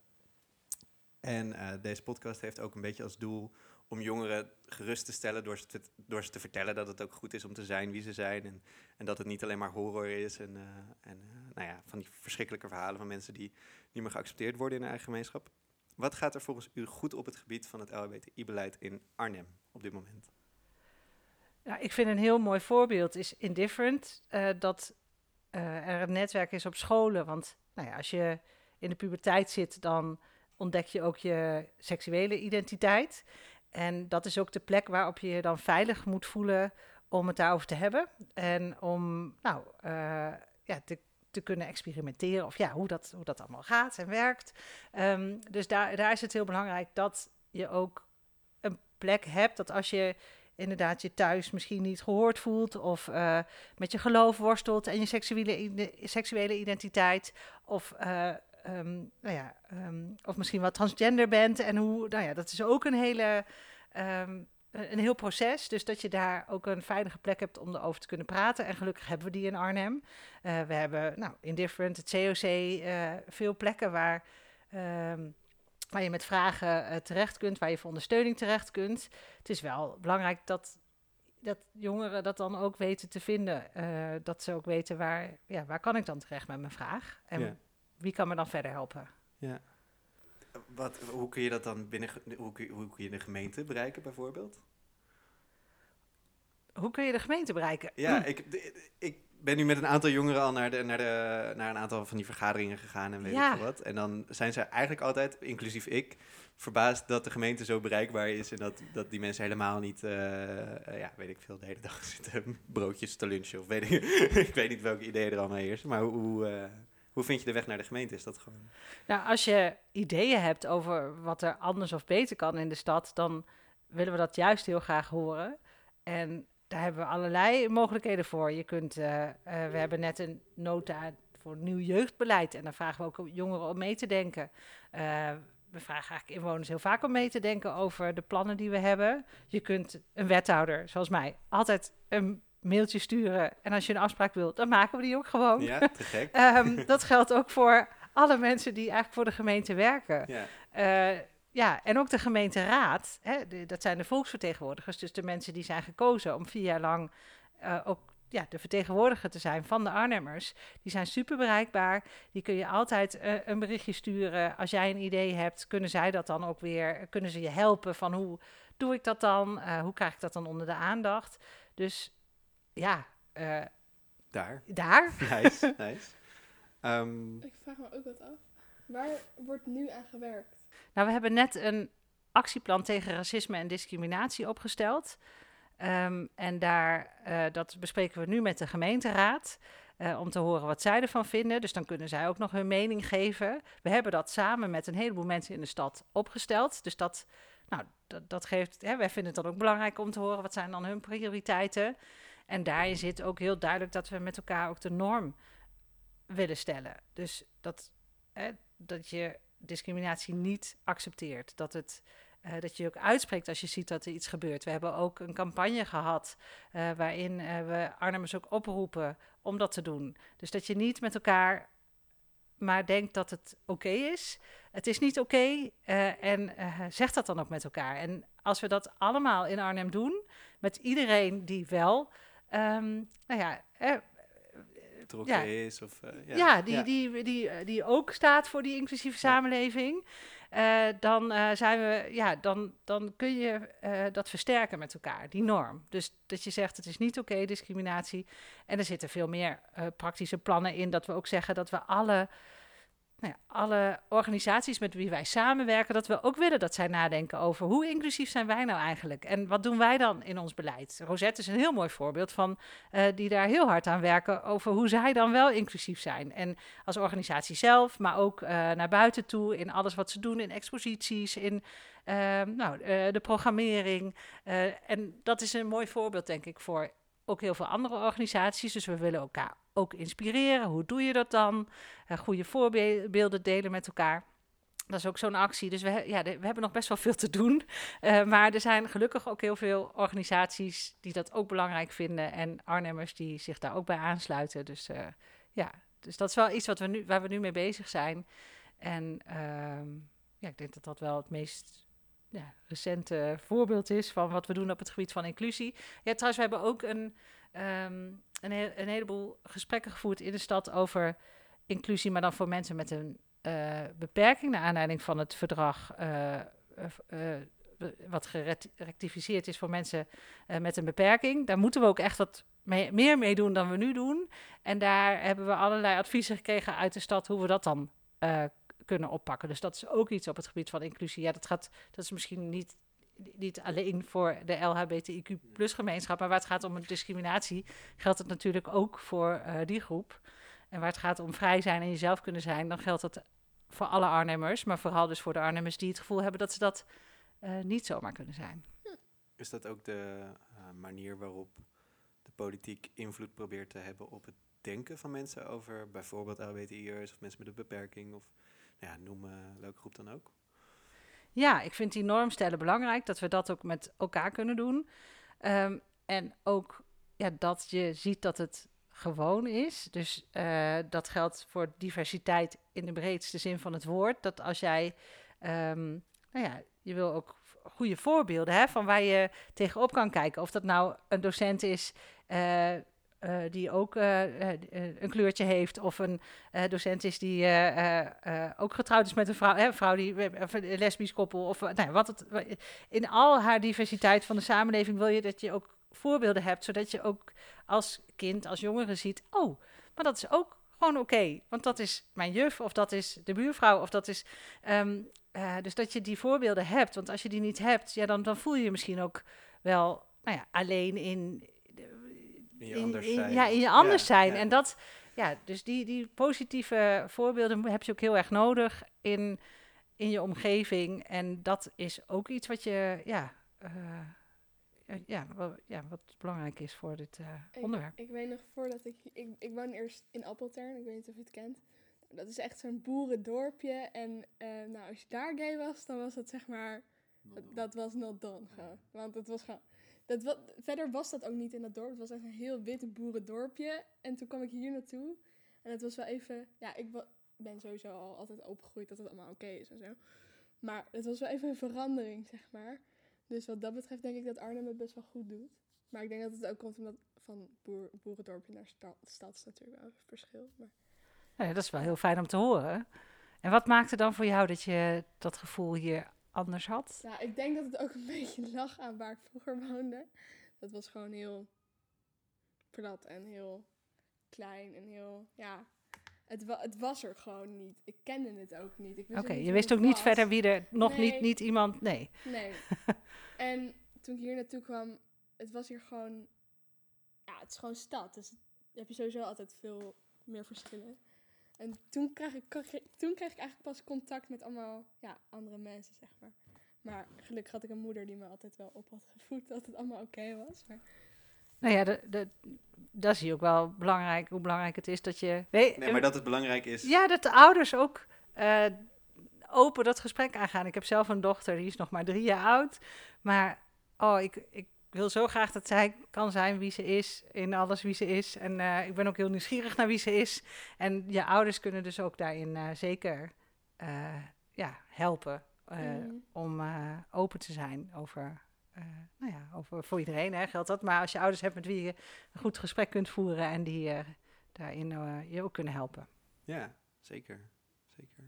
En deze podcast heeft ook een beetje als doel om jongeren gerust te stellen door ze te, door ze te vertellen dat het ook goed is om te zijn wie ze zijn. En, en dat het niet alleen maar horror is en, en nou ja, van die verschrikkelijke verhalen van mensen die niet meer geaccepteerd worden in hun eigen gemeenschap. Wat gaat er volgens u goed op het gebied van het LHBTI-beleid in Arnhem op dit moment? Ik vind een heel mooi voorbeeld is Indifferent. Uh, dat er een netwerk is op scholen. Want nou ja, als je in de puberteit zit, dan ontdek je ook je seksuele identiteit. En dat is ook de plek waarop je je dan veilig moet voelen om het daarover te hebben. En om nou, uh, ja, te, kunnen experimenteren. Of ja, hoe dat, hoe dat allemaal gaat en werkt. Um, dus daar, daar is het heel belangrijk dat je ook een plek hebt. Dat als je inderdaad je thuis misschien niet gehoord voelt of uh, met je geloof worstelt en je seksuele, seksuele identiteit of, uh, um, nou ja, um, of misschien wat transgender bent en hoe, nou ja, dat is ook een hele, um, een heel proces. Dus dat je daar ook een veilige plek hebt om erover te kunnen praten. En gelukkig hebben we die in Arnhem. Uh, we hebben, nou, Indifferent, het COC, veel plekken waar waar je met vragen uh, terecht kunt, waar je voor ondersteuning terecht kunt. Het is wel belangrijk dat, dat jongeren dat dan ook weten te vinden. Dat ze ook weten waar, ja, waar kan ik dan terecht met mijn vraag? En ja. Wie kan me dan verder helpen? Ja. Wat, hoe kun je dat dan binnen, hoe kun je, hoe kun je de gemeente bereiken bijvoorbeeld? Hoe kun je de gemeente bereiken? Ja, ik, ik ben nu met een aantal jongeren al naar, de, naar, de, naar een aantal van die vergaderingen gegaan en weet ja. ik wat. En dan zijn ze eigenlijk altijd, inclusief ik, verbaasd dat de gemeente zo bereikbaar is. En dat, dat die mensen helemaal niet, uh, uh, ja, weet ik veel, de hele dag zitten broodjes te lunchen. Of weet ik, ik weet niet welke ideeën er allemaal heersen. Maar hoe, uh, hoe vind je de weg naar de gemeente? Is dat gewoon... Nou, als je ideeën hebt over wat er anders of beter kan in de stad, dan willen we dat juist heel graag horen. En daar hebben we allerlei mogelijkheden voor. Je kunt, uh, uh, we hebben net een nota voor nieuw jeugdbeleid. En daar vragen we ook jongeren om mee te denken. Uh, we vragen eigenlijk inwoners heel vaak om mee te denken over de plannen die we hebben. Je kunt een wethouder, zoals mij, altijd een mailtje sturen. En als je een afspraak wilt, dan maken we die ook gewoon. Ja, te gek. um, dat geldt ook voor alle mensen die eigenlijk voor de gemeente werken. Ja. Ja, en ook de gemeenteraad, hè, de, dat zijn de volksvertegenwoordigers, dus de mensen die zijn gekozen om vier jaar lang uh, ook ja, de vertegenwoordiger te zijn van de Arnhemmers. Die zijn super bereikbaar. Die kun je altijd eh, een berichtje sturen. Als jij een idee hebt, kunnen zij dat dan ook weer, kunnen ze je helpen van hoe doe ik dat dan? Uh, hoe krijg ik dat dan onder de aandacht? Dus ja, uh, daar. Daar. Nice, nice. Um, ik vraag me ook wat af. Waar wordt nu aan gewerkt? Nou, we hebben net een actieplan tegen racisme en discriminatie opgesteld. Um, en daar, uh, dat bespreken we nu met de gemeenteraad. Uh, om te horen wat zij ervan vinden. Dus dan kunnen zij ook nog hun mening geven. We hebben dat samen met een heleboel mensen in de stad opgesteld. Dus dat, nou, dat, dat geeft. Hè, wij vinden het dan ook belangrijk om te horen wat zijn dan hun prioriteiten. En daarin zit ook heel duidelijk dat we met elkaar ook de norm willen stellen. Dus dat, hè, dat je discriminatie niet accepteert. Dat, het, uh, dat je ook uitspreekt als je ziet dat er iets gebeurt. We hebben ook een campagne gehad uh, waarin uh, we Arnhemmers ook oproepen om dat te doen. Dus dat je niet met elkaar maar denkt dat het oké is. Het is niet oké en zeg dat dan ook met elkaar. En als we dat allemaal in Arnhem doen, met iedereen die wel, um, nou ja, ja. is. Of, uh, ja, ja, die, ja. Die, die, die, die ook staat voor die inclusieve samenleving. Uh, dan, uh, zijn we, ja, dan, dan kun je dat versterken met elkaar, die norm. Dus dat je zegt, het is niet oké, okay, discriminatie. En er zitten veel meer praktische plannen in, dat we ook zeggen dat we alle nou ja, alle organisaties met wie wij samenwerken, dat we ook willen dat zij nadenken over hoe inclusief zijn wij nou eigenlijk en wat doen wij dan in ons beleid. Rosette is een heel mooi voorbeeld van uh, die daar heel hard aan werken over hoe zij dan wel inclusief zijn. En als organisatie zelf, maar ook uh, naar buiten toe in alles wat ze doen, in exposities, in uh, nou, de programmering. en dat is een mooi voorbeeld, denk ik, voor ook heel veel andere organisaties. Dus we willen elkaar ook inspireren. Hoe doe je dat dan? Uh, goede voorbeelden delen met elkaar. Dat is ook zo'n actie. Dus we, ja, we hebben nog best wel veel te doen. Uh, maar er zijn gelukkig ook heel veel organisaties die dat ook belangrijk vinden. En Arnhemmers die zich daar ook bij aansluiten. Dus uh, ja, dus dat is wel iets wat we nu, waar we nu mee bezig zijn. En ja, ik denk dat dat wel het meest ja, recente voorbeeld is van wat we doen op het gebied van inclusie. Ja, trouwens, we hebben ook een, um, een, een, heleboel gesprekken gevoerd in de stad over inclusie, maar dan voor mensen met een uh, beperking, naar aanleiding van het verdrag. Uh, wat gerectificeerd is voor mensen met een beperking. Daar moeten we ook echt wat mee, meer mee doen dan we nu doen. En daar hebben we allerlei adviezen gekregen uit de stad hoe we dat dan kunnen oppakken. Dus dat is ook iets op het gebied van inclusie. Ja, dat, gaat, dat is misschien niet, niet alleen voor de LHBTIQ plus gemeenschap, maar waar het gaat om discriminatie, geldt het natuurlijk ook voor uh, die groep. En waar het gaat om vrij zijn en jezelf kunnen zijn, dan geldt dat voor alle Arnhemmers, maar vooral dus voor de Arnhemmers die het gevoel hebben dat ze dat uh, niet zomaar kunnen zijn. Is dat ook de uh, manier waarop de politiek invloed probeert te hebben op het denken van mensen over bijvoorbeeld LHBTI'ers of mensen met een beperking? Of ja, noem uh, welke groep dan ook. Ja, ik vind die normstellen belangrijk, dat we dat ook met elkaar kunnen doen. Um, en ook ja, dat je ziet dat het gewoon is. Dus uh, dat geldt voor diversiteit in de breedste zin van het woord. Dat als jij, um, nou ja, je wil ook goede voorbeelden hè, van waar je tegenop kan kijken. Of dat nou een docent is uh, uh, die ook uh, een kleurtje heeft, of een docent is die ook getrouwd is met een vrouw, hè, een vrouw die een lesbisch koppel, of nou, wat het, in al haar diversiteit van de samenleving wil je dat je ook voorbeelden hebt, zodat je ook als kind, als jongere ziet, oh, maar dat is ook gewoon oké, want dat is mijn juf, of dat is de buurvrouw, of dat is, um, dus dat je die voorbeelden hebt, want als je die niet hebt, ja, dan, dan voel je je misschien ook wel, nou ja, alleen in in je anders zijn. ja, in je anders ja, zijn. Ja. En dat, ja, dus die, die positieve voorbeelden heb je ook heel erg nodig in, in je omgeving. En dat is ook iets wat je, ja, uh, ja, wat, ja, wat belangrijk is voor dit uh, ik, onderwerp. Ik weet nog voordat ik, ik, ik woon eerst in Appeltern, ik weet niet of je het kent. Dat is echt zo'n boerendorpje. En uh, nou, als je daar gay was, dan was het zeg maar, dat, dat was not done. Gewoon. Want het was gewoon dat wat, verder was dat ook niet in dat dorp. Het was echt een heel wit boerendorpje. En toen kwam ik hier naartoe. En het was wel even... Ja, ik ben sowieso al altijd opengegroeid dat het allemaal oké is en zo. Maar het was wel even een verandering, zeg maar. Dus wat dat betreft denk ik dat Arnhem het best wel goed doet. Maar ik denk dat het ook komt omdat van boer, boerendorpje naar sta- stad is natuurlijk wel een verschil. Maar ja, dat is wel heel fijn om te horen. En wat maakte dan voor jou dat je dat gevoel hier anders had? ja, ik denk dat het ook een beetje lag aan waar ik vroeger woonde. Dat was gewoon heel plat en heel klein en heel, ja... Het, wa het was er gewoon niet. Ik kende het ook niet. Oké, je wist ook niet was. verder wie er nog niet, Nee. niet iemand. Nee. Nee. en toen ik hier naartoe kwam, het was hier gewoon... Ja, het is gewoon stad. Dus heb je sowieso altijd veel meer verschillen. En toen kreeg ik, toen kreeg ik eigenlijk pas contact met allemaal ja, andere mensen, zeg maar. Maar gelukkig had ik een moeder die me altijd wel op had gevoed dat het allemaal oké was. Maar Nou ja, de, de, dat zie je ook wel belangrijk, hoe belangrijk het is dat je... Nee, Nee, maar dat het belangrijk is. Ja, dat de ouders ook eh, open dat gesprek aangaan. Ik heb zelf een dochter, die is nog maar drie jaar oud. Maar oh, ik, ik wil zo graag dat zij kan zijn wie ze is, in alles wie ze is. En eh, ik ben ook heel nieuwsgierig naar wie ze is. En je ouders kunnen dus ook daarin eh, zeker eh, ja, helpen eh, Mhm. om eh, open te zijn over... eh, nou ja, over, voor iedereen hè, geldt dat. Maar als je ouders hebt met wie je een goed gesprek kunt voeren en die eh, daarin je ook kunnen helpen. Ja, zeker. zeker.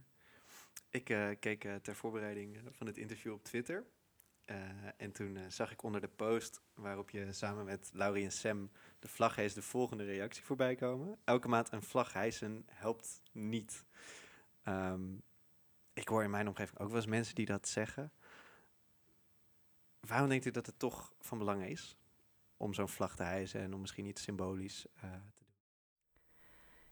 Ik eh, keek eh, ter voorbereiding van het interview op Twitter. Eh, en toen eh, zag ik onder de post waarop je samen met Laurie en Sam de vlag hees de volgende reactie voorbij komen. Elke maand een vlag hijsen helpt niet. Ehm, ik hoor in mijn omgeving ook wel eens mensen die dat zeggen. Waarom denkt u dat het toch van belang is om zo'n vlag te hijsen en om misschien iets symbolisch eh, te doen?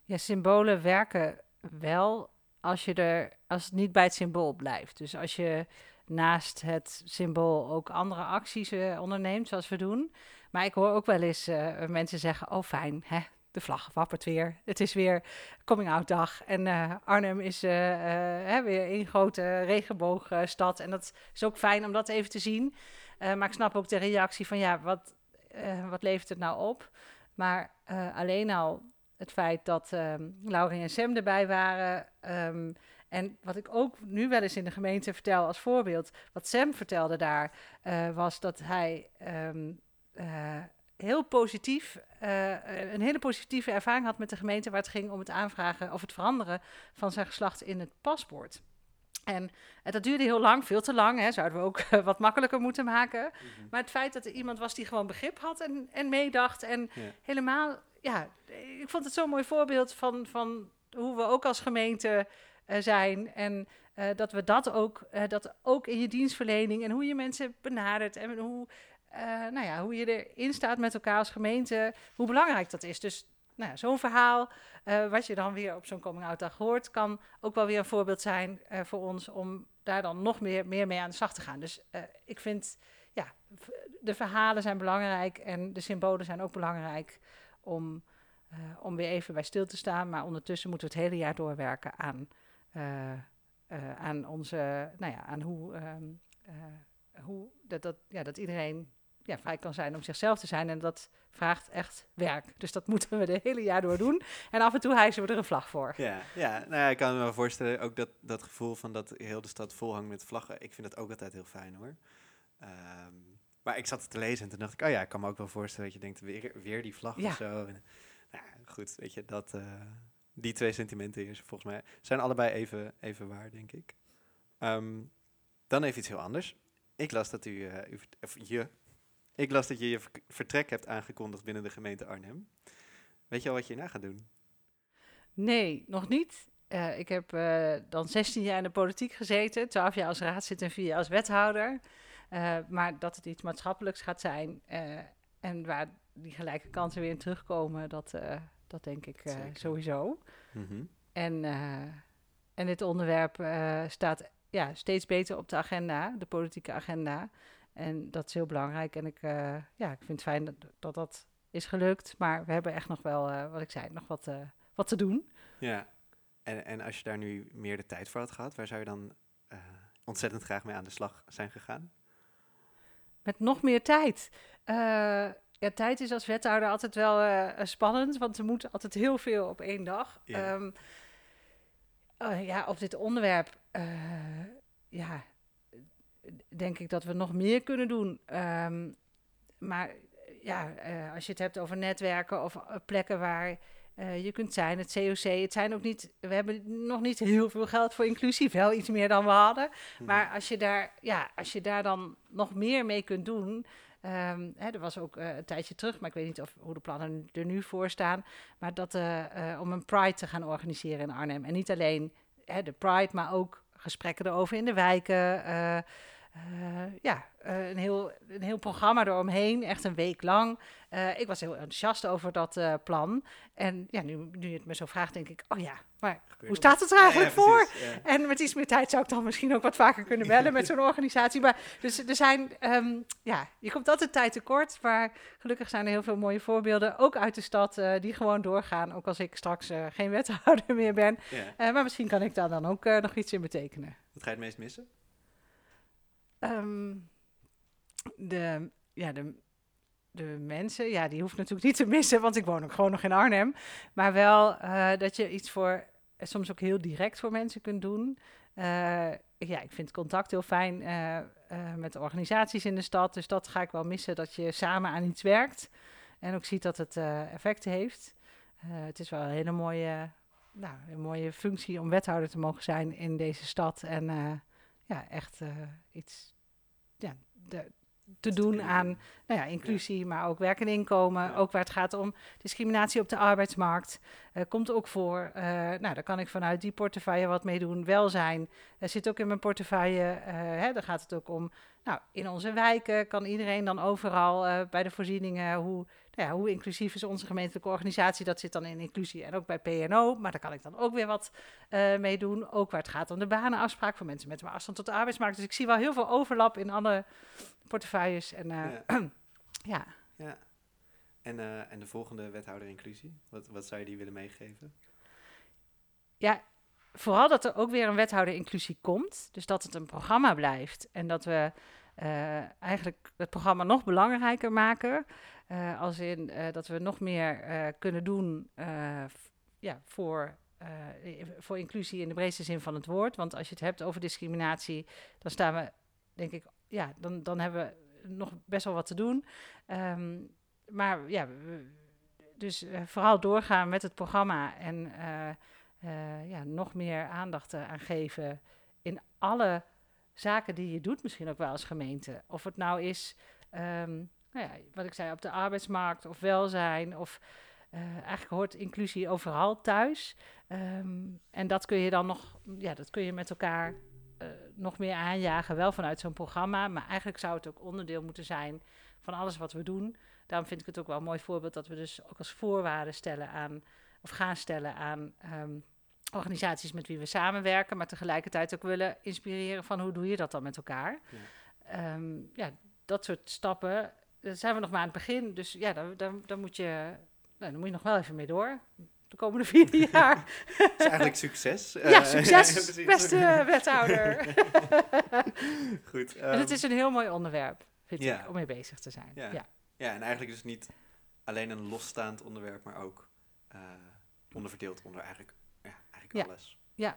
Ja, symbolen werken wel als, je er, als het niet bij het symbool blijft. Dus als je naast het symbool ook andere acties eh, onderneemt, zoals we doen. Maar ik hoor ook wel eens eh, mensen zeggen, oh fijn, hè, de vlag wappert weer. Het is weer coming out dag. En eh, Arnhem is hè, weer één grote regenboogstad. en dat is ook fijn om dat even te zien. Maar ik snap ook de reactie van, ja, wat, wat levert het nou op? Maar alleen al het feit dat ehm Laurie en Sam erbij waren. ehm, en wat ik ook nu wel eens in de gemeente vertel als voorbeeld. Wat Sam vertelde daar, eh, was dat hij ehm, eh, heel positief, eh, een hele positieve ervaring had met de gemeente waar het ging om het aanvragen of het veranderen van zijn geslacht in het paspoort. En dat duurde heel lang, veel te lang. Hè, zouden we ook wat makkelijker moeten maken. Maar het feit dat er iemand was die gewoon begrip had en, en meedacht. En Ja. helemaal, ja, ik vond het zo'n mooi voorbeeld van, van hoe we ook als gemeente eh, zijn. En eh, dat we dat ook, eh, dat ook in je dienstverlening en hoe je mensen benadert. En hoe, nou ja, hoe je erin staat met elkaar als gemeente, hoe belangrijk dat is. Dus nou ja, zo'n verhaal, wat je dan weer op zo'n coming-out dag hoort, kan ook wel weer een voorbeeld zijn voor ons om daar dan nog meer, meer mee aan de slag te gaan. Dus ik vind, ja, de verhalen zijn belangrijk en de symbolen zijn ook belangrijk om, om weer even bij stil te staan. Maar ondertussen moeten we het hele jaar doorwerken aan, aan onze, nou ja, aan hoe, ehm, eh, hoe dat, dat, ja, dat iedereen ja, vrij kan zijn om zichzelf te zijn. En dat vraagt echt werk. Dus dat moeten we de hele jaar door doen. En af en toe hijsen we er een vlag voor. Ja, ja, nou ja, ik kan me wel voorstellen, ook dat, dat gevoel van dat heel de stad vol hangt met vlaggen. Ik vind dat ook altijd heel fijn hoor. Ehm, maar ik zat het te lezen en toen dacht ik, oh ja, ik kan me ook wel voorstellen dat je denkt, weer, weer die vlag Ja. of zo. En, nou ja, goed, weet je, dat, eh, die twee sentimenten hier volgens mij zijn allebei even, even waar, denk ik. Ehm, dan even iets heel anders. Ik las dat u, eh, u je, ik las dat je je vertrek hebt aangekondigd binnen de gemeente Arnhem. Weet je al wat je hierna gaat doen? Nee, nog niet. Eh, ik heb eh, dan 16 jaar in de politiek gezeten, 12 jaar als raadslid en 4 jaar als wethouder. Maar dat het iets maatschappelijks gaat zijn en waar die gelijke kansen weer in terugkomen, dat, dat denk ik eh, sowieso. Mhm. En, eh, en dit onderwerp eh, staat ja, steeds beter op de agenda, de politieke agenda. En dat is heel belangrijk. En ik, ja, ik vind het fijn dat, dat dat is gelukt. Maar we hebben echt nog wel, wat ik zei, nog wat, wat te doen. Ja, en, en als je daar nu meer de tijd voor had gehad, waar zou je dan ontzettend graag mee aan de slag zijn gegaan? Met nog meer tijd. Ja, tijd is als wethouder altijd wel eh, eh, spannend, want er moet altijd heel veel op één dag. Ja. Eh, ja, op dit onderwerp, ja, denk ik dat we nog meer kunnen doen. Ehm, maar ja, als je het hebt over netwerken of plekken waar je kunt zijn, het COC. Het zijn ook niet, we hebben nog niet heel veel geld voor inclusief, wel iets meer dan we hadden. Mhm. Maar als je daar, ja, als je daar dan nog meer mee kunt doen. Ehm, hè, er was ook eh, een tijdje terug, maar ik weet niet of, hoe de plannen er nu voor staan. Maar dat eh, eh, om een Pride te gaan organiseren in Arnhem. En niet alleen hè, de Pride, maar ook gesprekken erover in de wijken. Eh, ja, eh, een, heel, een heel programma eromheen, echt een week lang. Eh, ik was heel enthousiast over dat plan. En ja, nu, nu je het me zo vraagt, denk ik, oh ja, maar hoe staat het er eigenlijk Ja, ja, voor? ja. En met iets meer tijd zou ik dan misschien ook wat vaker kunnen bellen met zo'n organisatie. Maar dus er zijn, ehm, ja, je komt altijd tijd tekort. Maar gelukkig zijn er heel veel mooie voorbeelden, ook uit de stad, die gewoon doorgaan. Ook als ik straks geen wethouder meer ben. Maar misschien kan ik daar dan ook nog iets in betekenen. Wat ga je het meest missen? Ehm, de, ja, de, de mensen, ja, die hoeft natuurlijk niet te missen, want ik woon ook gewoon nog in Arnhem. Maar wel eh, dat je iets voor, eh, soms ook heel direct voor mensen kunt doen. Eh, ja, ik vind contact heel fijn met organisaties in de stad. Dus dat ga ik wel missen, dat je samen aan iets werkt. En ook ziet dat het effect heeft. Het is wel een hele mooie, nou, een mooie functie om wethouder te mogen zijn in deze stad. En ja, echt iets ja, de, te doen aan nou ja, inclusie, maar ook werk en inkomen. Ja. Ook waar het gaat om discriminatie op de arbeidsmarkt. eh, komt ook voor. Eh, nou, daar kan ik vanuit die portefeuille wat mee doen. Welzijn er zit ook in mijn portefeuille. eh hè, daar gaat het ook om. Nou, in onze wijken kan iedereen dan overal eh, bij de voorzieningen. Hoe, nou ja, hoe inclusief is onze gemeentelijke organisatie? Dat zit dan in inclusie en ook bij PNO. Maar daar kan ik dan ook weer wat eh mee doen. Ook waar het gaat om de banenafspraak voor mensen met een afstand tot de arbeidsmarkt. Dus ik zie wel heel veel overlap in alle portefeuilles. En eh, Ja. ja. Ja. En, en de volgende wethouder inclusie? Wat, wat zou je die willen meegeven? ja, vooral dat er ook weer een wethouder inclusie komt. Dus dat het een programma blijft. En dat we eh, eigenlijk het programma nog belangrijker maken. Eh, als in eh, dat we nog meer kunnen doen ja, voor, voor inclusie in de breedste zin van het woord. Want als je het hebt over discriminatie, dan staan we, denk ik, ja, dan, dan hebben we nog best wel wat te doen. Ehm, maar ja, dus vooral doorgaan met het programma en eh, ja, nog meer aandacht eh, aan geven in alle zaken die je doet, misschien ook wel als gemeente. Of het nou is, ehm, nou ja, wat ik zei, op de arbeidsmarkt of welzijn. Of eh, eigenlijk hoort inclusie overal thuis. Ehm, en dat kun je dan nog, ja, dat kun je met elkaar nog meer aanjagen, wel vanuit zo'n programma. Maar eigenlijk zou het ook onderdeel moeten zijn van alles wat we doen. Daarom vind ik het ook wel een mooi voorbeeld dat we dus ook als voorwaarde stellen aan, of gaan stellen aan ehm, organisaties met wie we samenwerken, maar tegelijkertijd ook willen inspireren van hoe doe je dat dan met elkaar. Ja. Ehm, ja, dat soort stappen, daar zijn we nog maar aan het begin. Dus ja, daar, daar, daar moet je, nou, daar moet je nog wel even mee door. De komende vier jaar. Het is eigenlijk succes. ja, Eh, succes, beste wethouder. Goed. en het ehm, is een heel mooi onderwerp, vind ja. ik, om mee bezig te zijn. Ja. ja. Ja, en eigenlijk dus niet alleen een losstaand onderwerp, maar ook eh, onderverdeeld onder eigenlijk, ja, eigenlijk Ja.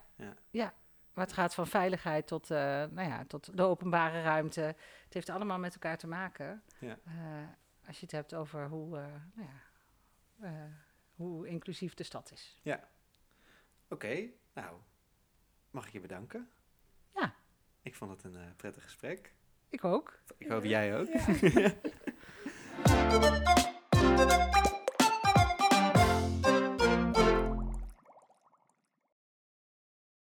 alles. Maar het gaat van veiligheid tot, eh, nou ja, tot de openbare ruimte. Het heeft allemaal met elkaar te maken. Ja. Eh, als je het hebt over hoe, eh, nou ja, hoe inclusief de stad is. Oké, nou, mag ik je bedanken? Ja. Ik vond het een prettig gesprek. Ik ook. Ik hoop jij ook. Ja.